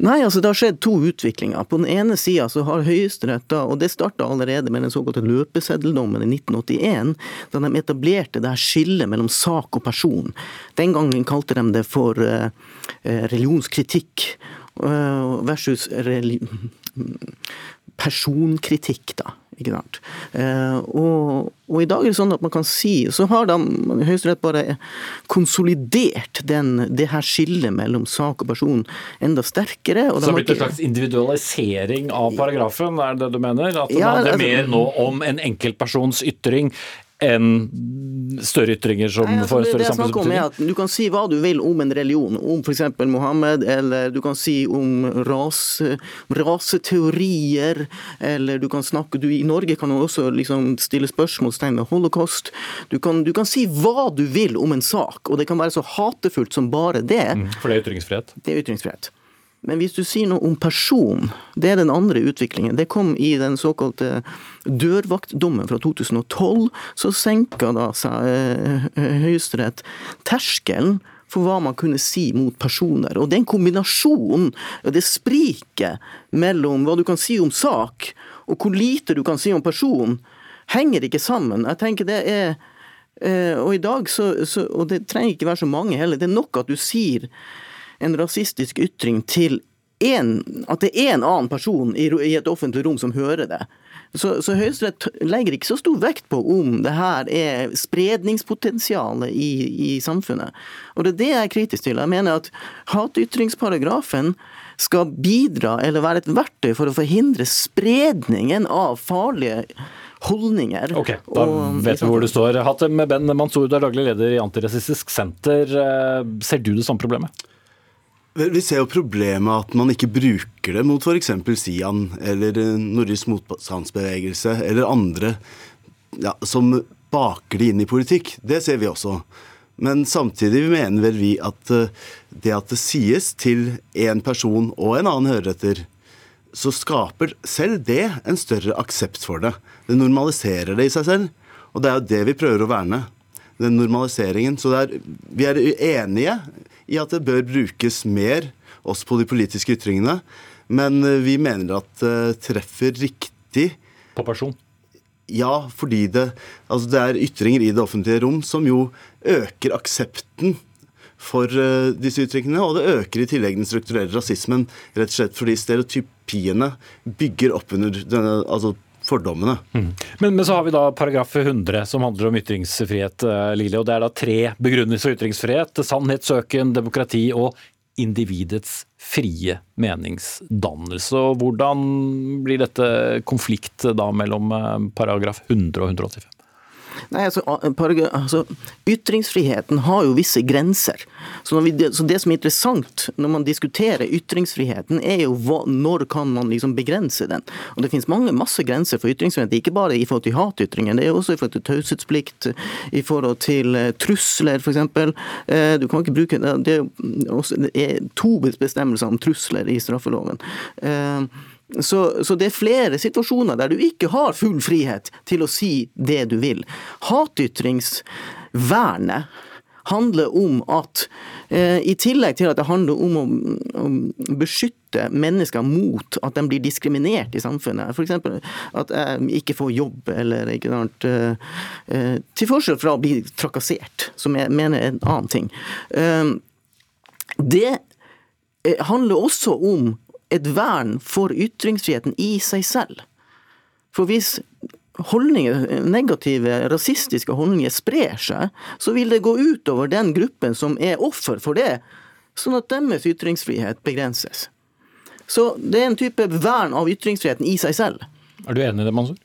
Nei, altså Det har skjedd to utviklinger. På den ene sida har Høyesterett, og det starta allerede med den såkalte løpeseddeldommen i 1981, da de etablerte det her skillet mellom sak og person. Den gangen kalte de det for uh, religionskritikk versus personkritikk, da. Ikke sant? Eh, og, og, i dag er det sånn at man kan si Så har da Høyesterett bare konsolidert den, det her skillet mellom sak og person enda sterkere. så det har blitt en slags individualisering av paragrafen, er det du mener? At det ja, handler altså, mer nå om en enkeltpersons ytring enn større ytringer som Nei, altså, får større samfunnsbetydning? Du kan si hva du vil om en religion, om f.eks. Mohammed, eller du kan si om ras, raseteorier, eller du kan snakke du, I Norge kan du også liksom stille spørsmålstegn ved holocaust. Du kan, du kan, si hva du vil om en sak, og det kan være så hatefullt som bare det. Mm, for det er ytringsfrihet? Det er ytringsfrihet. Men hvis du sier noe om person, det er den andre utviklingen. Det kom i den såkalte dørvaktdommen fra 2012. Så senka da seg eh, Høyesterett terskelen for hva man kunne si mot personer. Og den kombinasjonen, det spriket mellom hva du kan si om sak, og hvor lite du kan si om person, henger ikke sammen. Jeg tenker det er eh, Og i dag så, så Og det trenger ikke være så mange heller. Det er nok at du sier en rasistisk ytring til en, at det er en annen person i, i et offentlig rom som hører det. Så, så Høyesterett legger ikke så stor vekt på om det her er spredningspotensialet i, i, samfunnet. Og Det er det jeg er kritisk til. Jeg mener at hatytringsparagrafen skal bidra eller være et verktøy for å forhindre spredningen av farlige holdninger. Ok, Da og, vet vi hvor du står. Hatem Ben Mansour, du er daglig leder i Antirasistisk Senter. Eh, ser du det samme problemet? Vi ser jo problemet at man ikke bruker det mot f.eks. Sian eller eh, Nordisk motstandsbevegelse eller andre ja, som baker det inn i politikk. Det ser vi også. Men samtidig mener vel vi at eh, det at det sies til én person og en annen hører etter, så skaper selv det en større aksept for det. Det normaliserer det i seg selv. Og det er jo det vi prøver å verne. Den normaliseringen. Så er, vi er enige i at det bør brukes mer, også på de politiske ytringene. Men eh, vi mener at det treffer riktig. På person? Ja, fordi det, altså det er ytringer i det offentlige rom som jo øker aksepten for uh, disse ytringene. og det øker i tillegg den strukturelle rasismen, rett og slett fordi stereotypiene bygger opp under denne, altså fordommene. Mm. Men, men, så har vi da paragraf 100 som handler om ytringsfrihet, eh, Lille. og Det er da tre begrunnelser for ytringsfrihet. Sannhetssøken, demokrati og individets frie meningsdannelse. Og hvordan blir dette konflikt da mellom eh, paragraf 100 og 185? Nei, altså, altså, Ytringsfriheten har jo visse grenser. Så, vi, så, Det som er interessant når man diskuterer ytringsfriheten, er jo hva, når kan man liksom begrense den. Og Det finnes mange, masse grenser for ytringsfrihet, ikke bare i forhold til hatytringer. Det er også i forhold til taushetsplikt, i forhold til uh, trusler f.eks. Eh, du kan ikke bruke det er, også, det er to bestemmelser om trusler i straffeloven. Uh, så, så, det er flere situasjoner der du ikke har full frihet til å si det du vil. Hatytringsvernet handler om at eh, i tillegg til at det handler om å, å, beskytte mennesker mot at de blir diskriminert i samfunnet, f.eks. at jeg ikke får jobb eller ikke annet, eh, eh, til forskjell fra å bli trakassert, som jeg mener er en annen ting. Eh, det eh, handler også om et vern for ytringsfriheten i seg selv. For hvis holdninger, negative, rasistiske holdninger sprer seg, så vil det gå utover den gruppen som er offer for det, sånn at deres ytringsfrihet begrenses. Så det er en type vern av ytringsfriheten i seg selv. Er du enig i det, Mansour?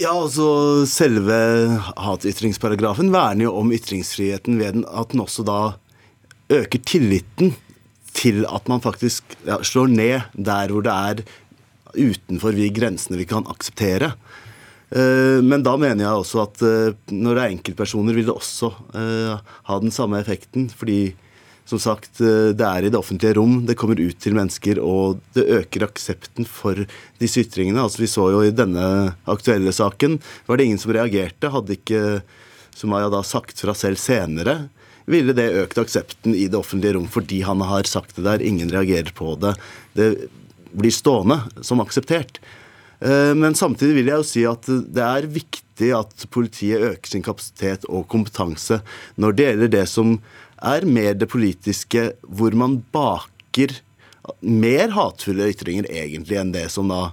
Ja, altså Selve hatytringsparagrafen verner jo om ytringsfriheten ved at den også da øker tilliten til at man faktisk ja, slår ned der hvor det er utenfor de grensene vi kan akseptere. Eh, men da mener jeg også at eh, når det er enkeltpersoner, vil det også eh, ha den samme effekten. Fordi som sagt, det er i det offentlige rom, det kommer ut til mennesker, og det øker aksepten for disse ytringene. Altså Vi så jo i denne aktuelle saken, var det ingen som reagerte. Hadde ikke Sumaya da sagt fra selv senere, ville det økt aksepten i det offentlige rom fordi han har sagt det der. Ingen reagerer på det. Det blir stående som akseptert. Eh, men samtidig vil jeg jo si at det er viktig at politiet øker sin kapasitet og kompetanse når det gjelder det som er mer det politiske, hvor man baker mer hatefulle ytringer egentlig enn det som da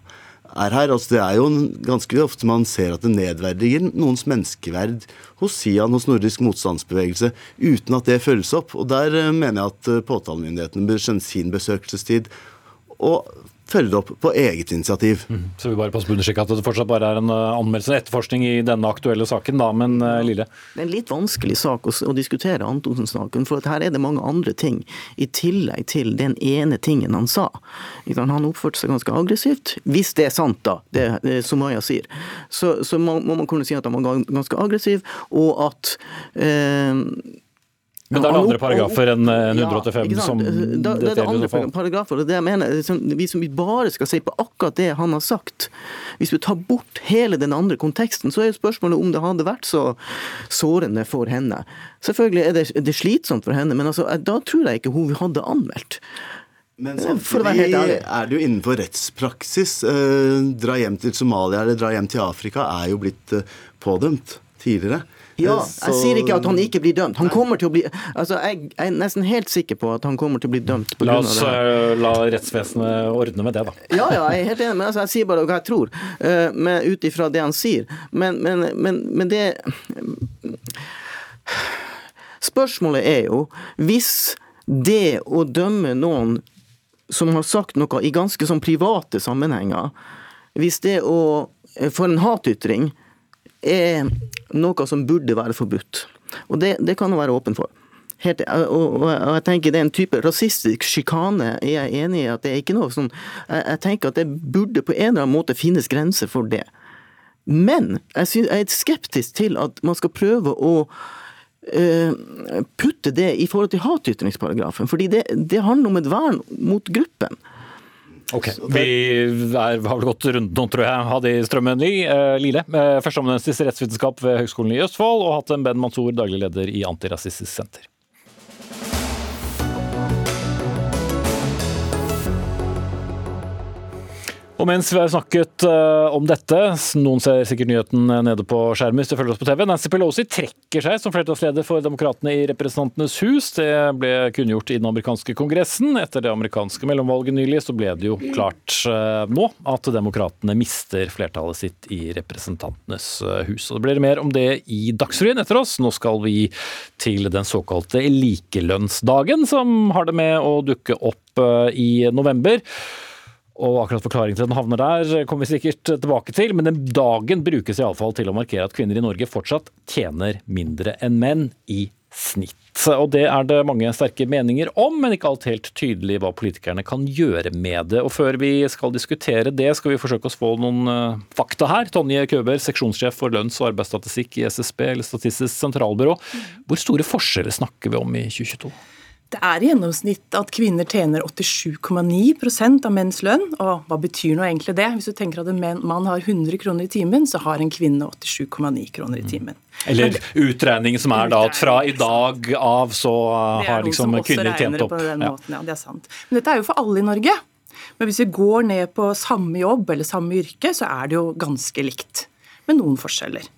er her. Altså, det er jo ganske ofte man ser at det nedverdiger noens menneskeverd hos Sian, hos Nordisk motstandsbevegelse, uten at det følges opp. Og Der eh, mener jeg at påtalemyndigheten bør skjønne sin besøkelsestid og følge det opp på eget initiativ. Mm. Så vi bare passer på å understreke at det fortsatt bare er en eh, anmeldelse og etterforskning i denne aktuelle saken, da, men uh, Lille? Det er en litt vanskelig sak å, å diskutere Antonsen-saken, for her er det mange andre ting i tillegg til den ene tingen han sa. Han oppførte seg ganske aggressivt, hvis det er sant, da, det, det Sumaya sier. Så, så må, må, man kunne si at han var ganske aggressiv, og at eh, men det er andre paragrafer enn 185 ja, som da, det er det andre paragrafer, og det jeg mener, Hvis Vi bare skal se på akkurat det han har sagt Hvis vi tar bort hele den andre konteksten, så er jo spørsmålet om det hadde vært så sårende for henne. Selvfølgelig er det, det slitsomt for henne, men altså, da tror jeg ikke hun hadde anmeldt. Men samtidig er det jo innenfor rettspraksis. Eh, dra hjem til Somalia eller dra hjem til Afrika er jo blitt eh, pådømt tidligere. Ja, jeg sier ikke at han ikke blir dømt. Han kommer til å bli altså Jeg er nesten helt sikker på at han kommer til å bli dømt. la oss uh, la rettsvesenet ordne med det, da. Ja, ja, jeg er helt enig, men altså, jeg sier bare hva jeg tror, uh, ut ifra det han sier. Men, men, men, men det Spørsmålet er jo, hvis det å dømme noen som har sagt noe i ganske sånn private sammenhenger, hvis det å for en hatytring er noe som burde være forbudt. Og det, det kan man være åpen for. Helt, og, og, jeg tenker det er en type rasistisk sjikane. Er jeg enig i at det er ikke noe sånn jeg, jeg, tenker at det burde på en eller annen måte finnes grenser for det. Men jeg, synes, jeg er skeptisk til at man skal prøve å uh, putte det i forhold til hatytringsparagrafen. fordi det, det handler om et vern mot gruppen. Ok, Vi er, har vel gått rundt nå, tror jeg. Hadi Strømmen uh, Lile, uh, førsteamanuensis i rettsvitenskap ved Høgskolen i Østfold, og hatt en Ben Mansour, daglig leder i Antirasistisk Senter. Og mens vi har snakket uh, om dette, noen ser sikkert nyheten nede på skjermen hvis du følger oss på TV, Nancy Pelosi trekker seg som flertallsleder for Demokratene i Representantenes hus. Det ble kunngjort i den amerikanske kongressen. Etter det amerikanske mellomvalget nylig så ble det jo klart uh, nå at Demokratene mister flertallet sitt i Representantenes hus. Og Det blir mer om det i Dagsrevyen etter oss. Nå skal vi til den såkalte likelønnsdagen, som har det med å dukke opp i november. Og akkurat forklaringen til den havner der kommer vi sikkert tilbake til, men den dagen brukes iallfall til å markere at kvinner i Norge fortsatt tjener mindre enn menn i snitt. Og det er det mange sterke meninger om, men ikke alt helt tydelig hva politikerne kan gjøre med det. Og før vi skal diskutere det, skal vi forsøke å få noen uh, fakta her. Tonje Køber, seksjonssjef for lønns- og arbeidsstatistikk i SSB, eller Statistisk sentralbyrå. Hvor store forskjeller snakker vi om i 2022? Det er i gjennomsnitt at kvinner tjener 87,9% av menns lønn. Og hva betyr nå egentlig det? Hvis du tenker at en mann har 100 kroner i timen, så har en kvinne 87,9 kroner i timen. Eller utregning som er da at fra i dag av så har liksom kvinner tjent opp. Det er noen som også regner på den måten, ja. Det er sant. Men dette er jo for alle i Norge. Men hvis vi går ned på samme jobb eller samme yrke, så er det jo ganske likt. Med noen forskjeller.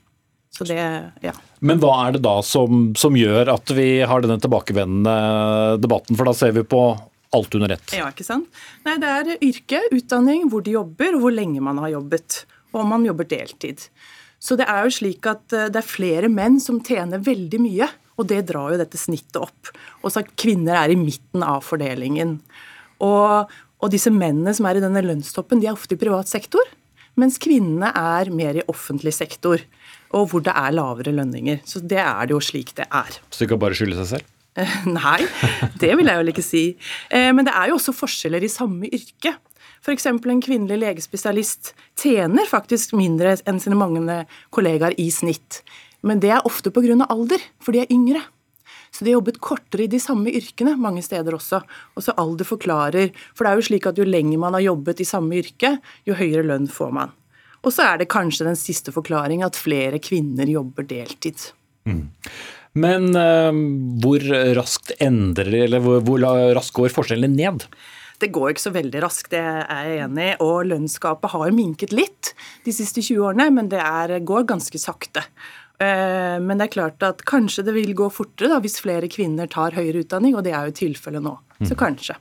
Så det, ja. Men hva er det da som, som, gjør at vi har denne tilbakevendende debatten? For da ser vi på alt under ett. Ja, ikke sant. Nei, det er yrke, utdanning, hvor de jobber og hvor lenge man har jobbet. Og om man jobber deltid. Så det er jo slik at eh, det er flere menn som tjener veldig mye. Og det drar jo dette snittet opp. Og så at kvinner er i midten av fordelingen. Og, og disse mennene som er i denne lønnstoppen, de er ofte i privat sektor. mens kvinnene er mer i offentlig sektor, og hvor det er lavere lønninger. Så det er det jo slik det er. Så det kan bare skylde seg selv? Nei, det vil jeg vel ikke si. Eh, men det er jo også forskjeller i samme yrke. F.eks. en kvinnelig legespesialist tjener faktisk mindre enn sine mange kollegaer i snitt. Men det er ofte pga. alder, for de er yngre. Så de har jobbet kortere i de samme yrkene mange steder også. Og så alder forklarer. For det er jo slik at jo lenger man har jobbet i samme yrke, jo høyere lønn får man. Og så er det kanskje den siste forklaring at flere kvinner jobber deltid. Mm. Men uh, hvor raskt endrer eller hvor, hvor raskt går forskjellene ned? Det går ikke så veldig raskt, det er jeg enig i. Og lønnsgapet har minket litt de siste 20 årene, men det er, går ganske sakte. Eh, men det er klart at kanskje det vil gå fortere da, hvis flere kvinner tar høyere utdanning, og det er jo tilfellet nå. Så mm. kanskje.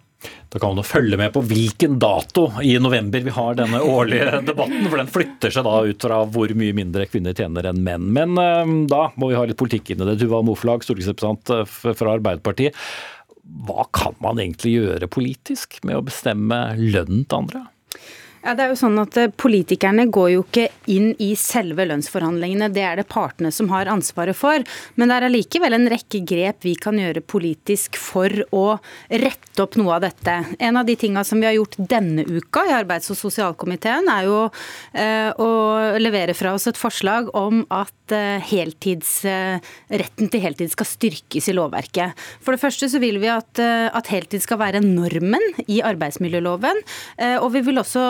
Da kan man jo følge med på hvilken dato i november vi har denne årlige debatten, for den flytter seg da ut fra hvor mye mindre kvinner tjener enn menn. Men uh, da må vi ha litt politikk inn i det. Tuva Moflag, stortingsrepresentant eh, fra Arbeiderpartiet. Hva kan man egentlig gjøre politisk med å bestemme lønnen til andre? Ja, det er jo sånn at eh, Politikerne går jo ikke inn i selve lønnsforhandlingene, det er det partene som har ansvaret for. Men det er allikevel en rekke grep vi kan gjøre politisk for å rette opp noe av dette. En av de tinga som vi har gjort denne uka i arbeids- og sosialkomiteen, er jo eh, å levere fra oss et forslag om at eh, heltids, retten til heltid skal styrkes i lovverket. For det første så vil vi at, at heltid skal være normen i arbeidsmiljøloven. Og vi vil også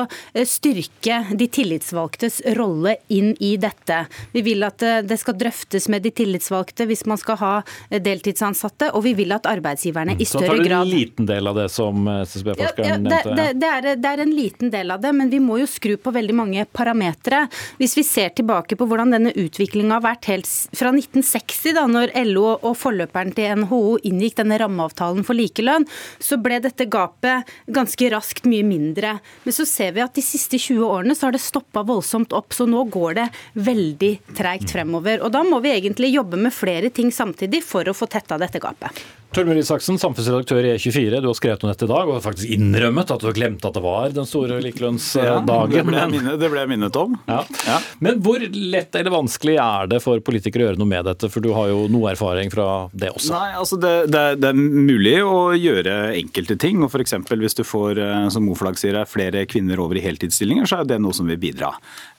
styrke de tillitsvalgtes rolle inn i dette. Vi vil at eh, det skal drøftes med de tillitsvalgte hvis man skal ha eh, deltidsansatte, og vi vil at arbeidsgiverne i større grad Så tar du en liten del av det som SSB-forskeren ja, ja, nevnte? Det, det, er, det, er, en liten del av det, men vi må jo skru på veldig mange parametere. Hvis vi ser tilbake på hvordan denne utviklinga har vært helt fra 1960, da når LO og forløperen til NHO inngikk denne rammeavtalen for likelønn, så ble dette gapet ganske raskt mye mindre. Men så ser vi at de siste 20 årene så har det stoppa voldsomt opp, så nå går det veldig treigt fremover. Og da må vi egentlig jobbe med flere ting samtidig for å få tetta dette gapet. Torbjørn Isaksen, samfunnsredaktør i E24. Du har skrevet om dette i dag og har faktisk innrømmet at du har glemt at det var den store likelønnsdagen. Ja, det, ble minnet, det ble jeg minnet om. Ja. Ja. Men hvor lett eller vanskelig er det for politikere å gjøre noe med dette, for du har jo noe erfaring fra det også? Nei, altså det, det, det er mulig å gjøre enkelte ting. og F.eks. hvis du får, eh, som Moflag sier, flere kvinner over i heltidsstillinger, så er det noe som vil bidra.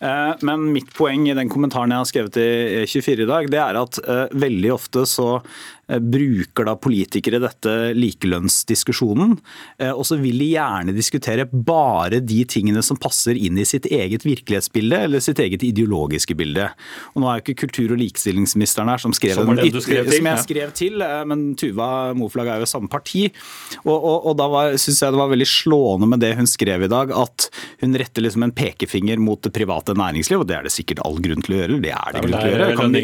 Eh, men mitt poeng i den kommentaren jeg har skrevet i E24 i dag, det er at eh, veldig ofte så bruker da politikere dette likelønnsdiskusjonen, eh, og så vil de gjerne diskutere bare de tingene som passer inn i sitt eget virkelighetsbilde eller sitt eget ideologiske bilde. Og Nå er jo ikke kultur- og likestillingsministeren her som skrev som, en, skrev som jeg skrev til, eh, men Tuva Moflag er jo samme parti. Og, og, og da syns jeg det var veldig slående med det hun skrev i dag, at hun retter liksom en pekefinger mot det private næringsliv, og det er det sikkert all grunn til å gjøre. Det er det, grunn til å gjøre. Kan,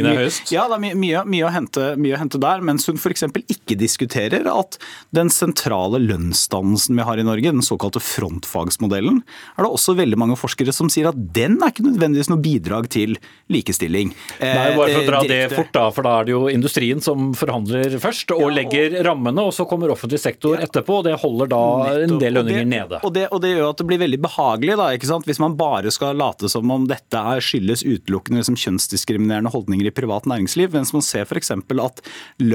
ja, det er mye, mye, å hente, mye å hente der. Mens hun f.eks. ikke diskuterer at den sentrale lønnsdannelsen vi har i Norge, den såkalte frontfagsmodellen, er det også veldig mange forskere som sier at den er ikke nødvendigvis noe bidrag til likestilling. Nei, bare for å dra eh, det fort da, for da er det jo industrien som forhandler først og legger rammene, og så kommer offentlig sektor etterpå, og det holder da en del lønninger nede. Og det, og det, gjør at det blir veldig behagelig, da, ikke sant? hvis man bare skal late som om dette er skyldes utelukkende liksom, kjønnsdiskriminerende holdninger i privat næringsliv, mens man ser f.eks. at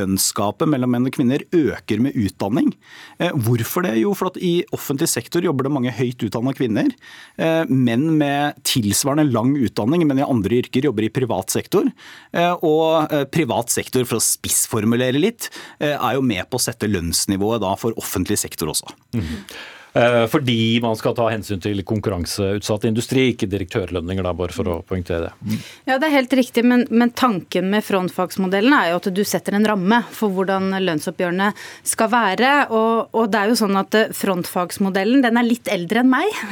lønnsgapet mellom menn og kvinner øker med utdanning. Eh, hvorfor det? Jo, for at i offentlig sektor jobber det mange høyt utdanna kvinner. Eh, menn med tilsvarende lang utdanning, men i andre yrker jobber i privat sektor. Eh, og privat sektor, for å spissformulere litt, er jo med på å sette lønnsnivået da for offentlig sektor også. Mm -hmm. Eh, fordi man skal ta hensyn til konkurranseutsatt industri, ikke direktørlønninger, da, bare for å poengtere det. Mm. Ja, det er helt riktig, men, men, tanken med frontfagsmodellen er jo at du setter en ramme for hvordan lønnsoppgjørene skal være. Og, og det er jo sånn at eh, frontfagsmodellen den er litt eldre enn meg.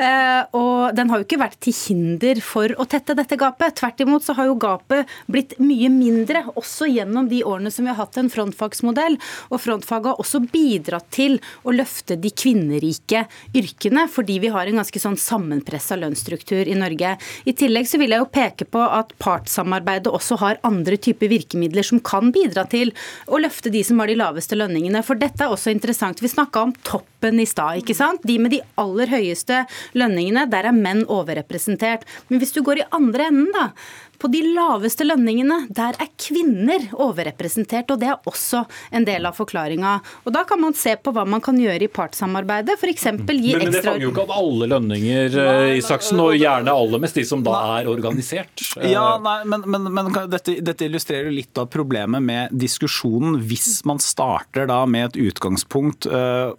Eh, og den har jo ikke vært til hinder for å tette dette gapet. Tvert imot så har jo gapet blitt mye mindre, også gjennom de årene som vi har hatt en frontfagsmodell. Og frontfaget har også bidratt til å løfte de kvinnelige kvinnerike yrkene, fordi vi har en ganske sånn sammenpressa lønnsstruktur i Norge. I tillegg så vil jeg jo peke på at partssamarbeidet også har andre typer virkemidler som kan bidra til å løfte de som har de laveste lønningene. For dette er også interessant. Vi snakka om toppen i stad, ikke sant. De med de aller høyeste lønningene, der er menn overrepresentert. Men hvis du går i andre enden, da, på de laveste lønningene, der er kvinner overrepresentert, og det er også en del av forklaringa. Og Da kan man se på hva man kan gjøre i partssamarbeidet, f.eks. gi Men, men det fanger jo ikke opp alle lønninger, eh, Isaksen, og gjerne aller mest de som da er organisert. Ja, nei, men, men, men dette, dette, illustrerer litt av problemet med diskusjonen hvis man starter da med et utgangspunkt uh,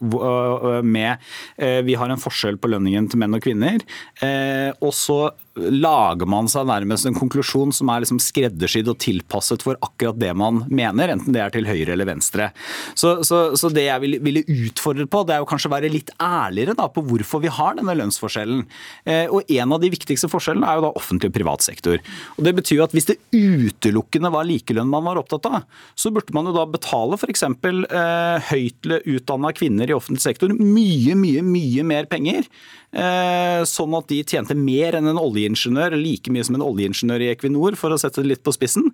med uh, vi har en forskjell på lønningen til menn og kvinner, uh, og så lager man seg nærmest en konklusjon som er liksom skreddersydd og tilpasset for akkurat det man mener, enten det er til høyre eller venstre. Så, så, så det jeg ville, ville utfordret på, det er jo kanskje å være litt ærligere da, på hvorfor vi har denne lønnsforskjellen. Eh, og En av de viktigste forskjellene er jo da offentlig og privat sektor. Og Det betyr jo at hvis det utelukkende var likelønn man var opptatt av, så burde man jo da betale f.eks. Eh, høyt utdanna kvinner i offentlig sektor mye, mye, mye mer penger Eh, sånn at de tjente mer enn en oljeingeniør, like mye som en oljeingeniør i Equinor, for å sette det litt på spissen.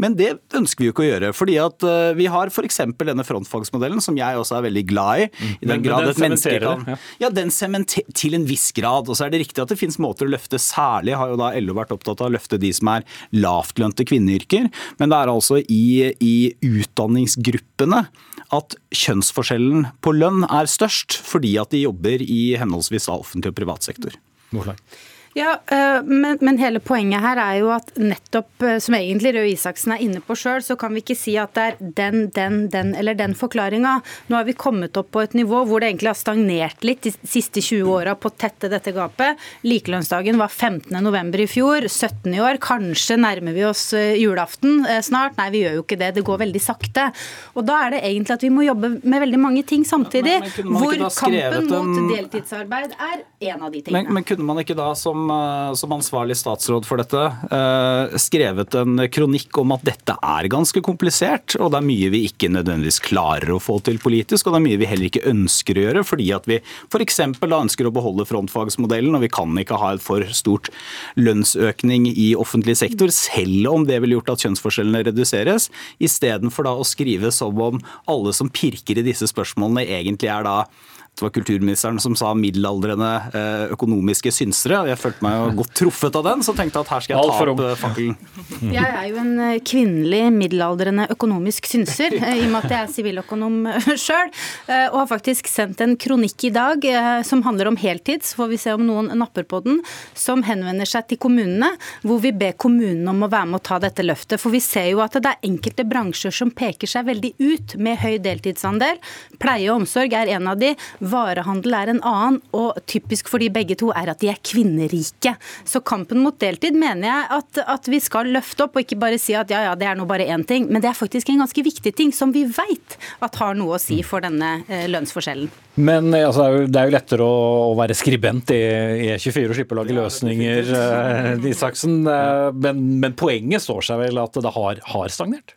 Men det ønsker vi jo ikke å gjøre. fordi at eh, vi har f.eks. denne frontfagsmodellen, som jeg også er veldig glad i. i den, grad den et menneske kan, ja. ja, den sementerer til en viss grad. Og så er det riktig at det finnes måter å løfte. Særlig har jo da LO vært opptatt av å løfte de som er lavtlønte kvinneyrker. Men det er altså i, i utdanningsgruppene at kjønnsforskjellen på lønn er størst, fordi at de jobber i henholdsvis offentlig og privat sektor. Morslag. Ja, eh, men, men, hele poenget her er jo at nettopp, eh, som egentlig Røe Isaksen er inne på sjøl, så kan vi ikke si at det er den, den, den eller den forklaringa. Nå har vi kommet opp på et nivå hvor det egentlig har stagnert litt de siste 20 åra på å tette dette gapet. Likelønnsdagen var 15.11. i fjor, 17. i år. Kanskje nærmer vi oss eh, julaften snart. Nei, vi gjør jo ikke det. Det går veldig sakte. Og da er det egentlig at vi må jobbe med veldig mange ting samtidig. hvor kampen mot deltidsarbeid er en av de tingene. Men, men kunne man ikke da som som, eh, som, ansvarlig statsråd for dette eh, skrevet en kronikk om at dette er ganske komplisert, og det er mye vi ikke nødvendigvis klarer å få til politisk, og det er mye vi heller ikke ønsker å gjøre, fordi at vi f.eks. ønsker å beholde frontfagsmodellen, og vi kan ikke ha et for stort lønnsøkning i offentlig sektor, selv om det ville gjort at kjønnsforskjellene reduseres, istedenfor da å skrive som om alle som pirker i disse spørsmålene egentlig er da det var kulturministeren som sa middelaldrende eh, økonomiske synsere. Jeg følte meg jo godt truffet av den, så tenkte jeg at her skal jeg ta opp eh, fakkelen. Jeg er jo en eh, kvinnelig middelaldrende økonomisk synser, i og med at jeg er siviløkonom sjøl. Og har faktisk sendt en kronikk i dag som handler om heltid, så får vi se om noen napper på den, som henvender seg til kommunene, hvor vi ber kommunene om å være med å ta dette løftet. For vi ser jo at det er enkelte bransjer som peker seg veldig ut med høy deltidsandel. Pleie og omsorg er en av de. Varehandel er en annen, og typisk for de begge to er at de er kvinnerike. Så kampen mot deltid mener jeg at, at vi skal løfte opp, og ikke bare si at ja, ja, det er nå bare én ting. Men det er faktisk en ganske viktig ting som vi veit at har noe å si for denne eh, lønnsforskjellen. Men eh, altså, det er jo lettere å, å være skribent i E24 og slippe å lage løsninger, Isaksen. Eh, men, men, poenget står seg vel at det har, har stagnert?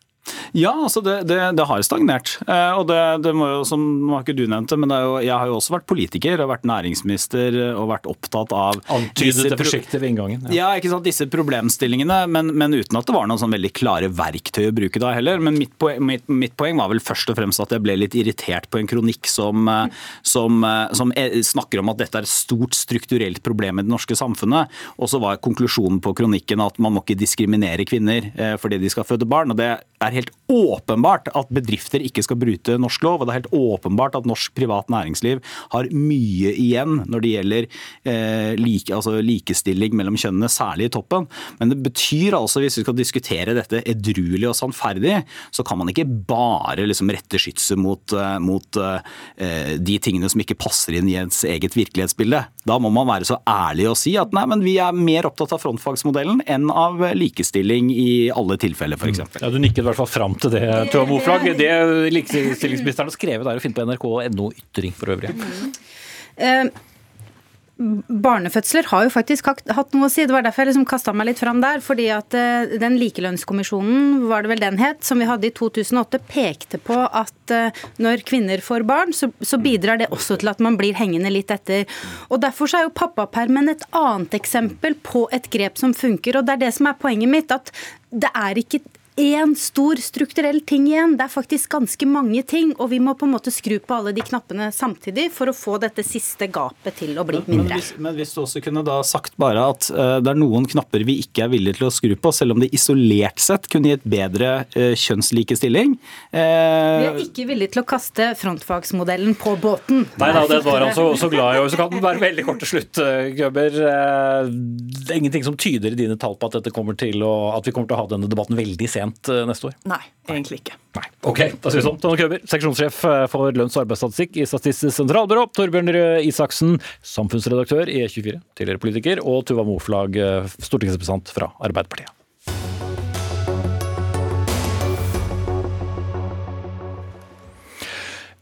Ja, altså det, det, det har stagnert. Eh, og det, det, må jo, som har ikke du nevnt det, men det jo, jeg har jo også vært politiker og vært næringsminister og vært opptatt av Antydet det forsiktig ved inngangen. Ja. ja, ikke sant, disse problemstillingene, men, men, uten at det var noen sånn veldig klare verktøy å bruke da heller. Men mitt poeng, mitt, mitt poeng, var vel først og fremst at jeg ble litt irritert på en kronikk som, eh, som, eh, som snakker om at dette er et stort strukturelt problem i det norske samfunnet. Og så var konklusjonen på kronikken at man må ikke diskriminere kvinner fordi de skal føde barn. og det er helt åpenbart at bedrifter ikke skal bryte norsk lov, og det er helt åpenbart at norsk privat næringsliv har mye igjen når det gjelder eh, like, altså likestilling mellom kjønnene, særlig i toppen. Men det betyr altså, hvis vi skal diskutere dette edruelig og sannferdig, så kan man ikke bare liksom rette skytset mot, uh, mot eh, de tingene som ikke passer inn i ens eget virkelighetsbilde. Da må man være så ærlig og si at nei, men vi er mer opptatt av frontfagsmodellen enn av likestilling i alle tilfeller, f.eks. Ja, du nikket i hvert fall fram til det, Tua Moflag. Det likestillingsministeren har skrevet, er å finne på nrk.no ytring for øvrig. Mm. Uh, barnefødsler har jo faktisk hatt noe å si. Det var derfor jeg liksom kasta meg litt fram der. fordi at uh, den likelønnskommisjonen, var det vel den het, som vi hadde i 2008, pekte på at uh, når kvinner får barn, så, så, bidrar det også til at man blir hengende litt etter. Og Derfor så er jo pappapermen et annet eksempel på et grep som funker. og Det er det som er poenget mitt. at det er ikke én stor strukturell ting igjen. Det er faktisk ganske mange ting, og vi må på en måte skru på alle de knappene samtidig for å få dette siste gapet til å bli mindre. Men hvis, men hvis du også kunne da sagt bare at uh, det er noen knapper vi ikke er villige til å skru på, selv om det isolert sett kunne gitt bedre uh, kjønnslikestilling uh, Vi er ikke villige til å kaste frontfagsmodellen på båten. Nei da, det var han så, så glad i. Og så kan den være veldig kort til slutt, Gøber. Det er ingenting som tyder i dine tall på at, dette kommer til å, at vi kommer til å ha denne debatten veldig sent sent eh, neste år? Nei, egentlig ikke. Nei. Ok, da sier vi sånn. Tonje Køber, seksjonssjef for lønns- og arbeidsstatistikk i Statistisk sentralbyrå. Torbjørn Røe Isaksen, samfunnsredaktør i E24, tidligere politiker. Og Tuva Moflag, eh, stortingsrepresentant fra Arbeiderpartiet.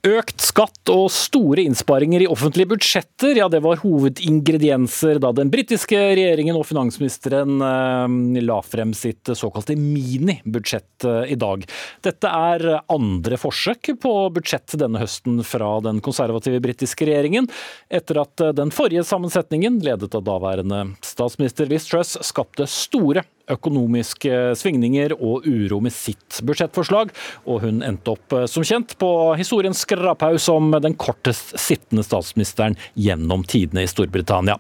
Økt skatt og store innsparinger i offentlige budsjetter, ja det var hovedingredienser da den britiske regjeringen og finansministeren eh, la frem sitt såkalte minibudsjett eh, i dag. Dette er andre forsøk på budsjett denne høsten fra den konservative britiske regjeringen, etter at den forrige sammensetningen, ledet av daværende statsminister Liz Truss, skapte store økonomiske svingninger og uro med sitt budsjettforslag, og hun endte opp eh, som kjent på historiens skraphaug som den kortest sittende statsministeren gjennom tidene i Storbritannia.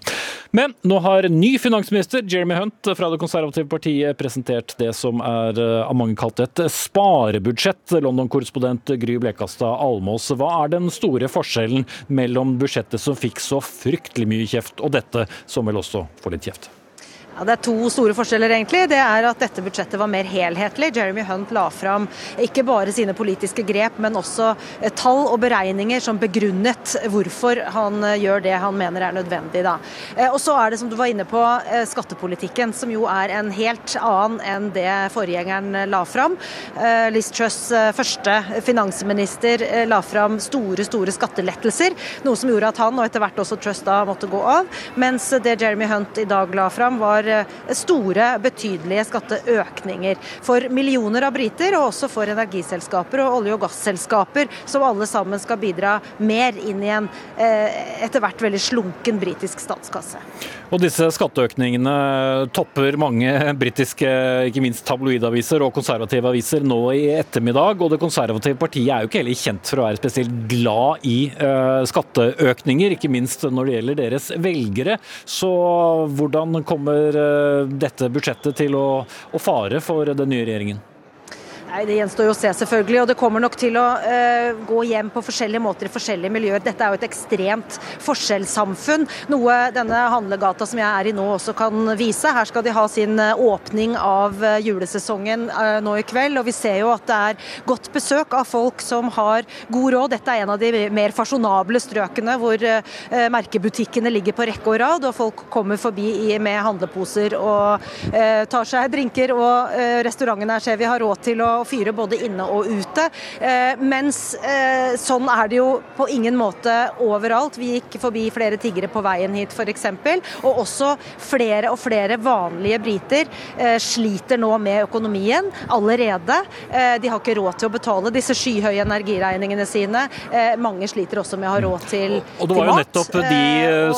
Men nå har ny finansminister Jeremy Hunt fra Det konservative partiet presentert det som er eh, av mange kalt et sparebudsjett. London-korrespondent Gry Blekastad Almås, hva er den store forskjellen mellom budsjettet som fikk så fryktelig mye kjeft, og dette som vel også får litt kjeft? Ja, det er to store forskjeller, egentlig. Det er at dette budsjettet var mer helhetlig. Jeremy Hunt la fram ikke bare sine politiske grep, men også eh, tall og beregninger som begrunnet hvorfor han eh, gjør det han mener er nødvendig. Da. Eh, og så er det, som du var inne på, skattepolitikken, som jo er en helt annen enn det forgjengeren la fram. Liz Truss, første finansminister, la fram store, store skattelettelser, noe som gjorde at han, og etter hvert også Truss, da måtte gå av. Mens det Jeremy Hunt i dag la fram, var for eh, store, betydelige skatteøkninger for millioner av briter, og også for energiselskaper og olje- og gasselskaper, som alle sammen skal bidra mer inn i en eh, etter hvert veldig slunken britisk statskasse. Og disse skatteøkningene topper mange britiske, ikke minst tabloidaviser og konservative aviser nå i ettermiddag. Og det konservative partiet er jo ikke heller kjent for å være spesielt glad i uh, skatteøkninger, ikke minst når det gjelder deres velgere. Så hvordan kommer uh, dette budsjettet til å fare for den nye regjeringen? Nei, Det gjenstår jo å se, selvfølgelig. Og det kommer nok til å uh, gå hjem på forskjellige måter i forskjellige miljøer. Dette er jo et ekstremt forskjellssamfunn, noe denne handlegata som jeg er i nå også kan vise. Her skal de ha sin eh, åpning av eh, julesesongen uh, nå i kveld, og vi ser jo at det er godt besøk av folk som har god råd. Dette er en av de mer fasjonable strøkene hvor uh, merkebutikkene ligger på rekke og rad, og folk kommer forbi i, med handleposer og tar seg drinker. Og restaurantene her ser vi har råd til å å fyre både inne og ute. Eh, mens eh, sånn er det jo på ingen måte overalt. Vi gikk forbi flere tiggere på veien hit f.eks. Og også flere og flere vanlige briter eh, sliter nå med økonomien allerede. De har ikke råd til å betale disse skyhøye energiregningene sine. Mange sliter også med å ha råd til mat. Og Det var jo nettopp de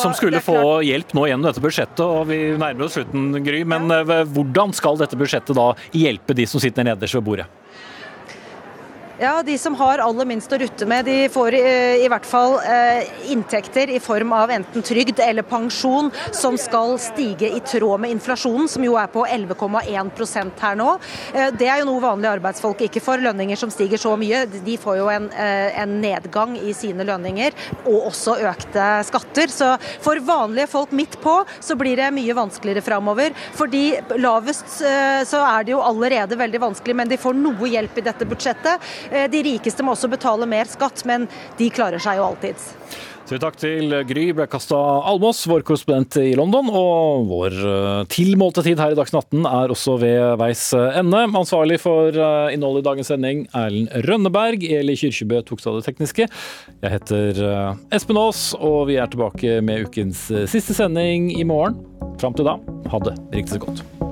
som skulle få hjelp nå gjennom dette budsjettet, og vi nærmer oss slutten, Gry. Men hvordan skal dette budsjettet da hjelpe de som sitter nederst ved bordet? Ja, De som har aller minst å rutte med, de får i, i hvert fall eh, inntekter i form av enten trygd eller pensjon som skal stige i tråd med inflasjonen, som jo er på 11,1% her nå. Eh, det er jo noe vanlige arbeidsfolk ikke får. Lønninger som stiger så mye, de får jo en, eh, en, nedgang i sine lønninger, og også økte skatter. Så for vanlige folk midt på så blir det mye vanskeligere framover. Fordi lavest eh, så er det jo allerede veldig vanskelig, men de får noe hjelp i dette budsjettet. Eh, de rikeste må også betale mer skatt, men de klarer seg jo alltids. Så takk til Gry Blekastad Almås, vår korrespondent i London. Og vår eh, tilmålte tid her i Dagsnytt 18 er også ved veis ende. Ansvarlig for eh, innholdet i dagens sending, Erlend Rønneberg. Eli Kyrkjebø tok seg av det tekniske. Jeg heter eh, Espen Aas, og vi er tilbake med ukens siste sending i morgen. Fram til da, ha det riktig så godt.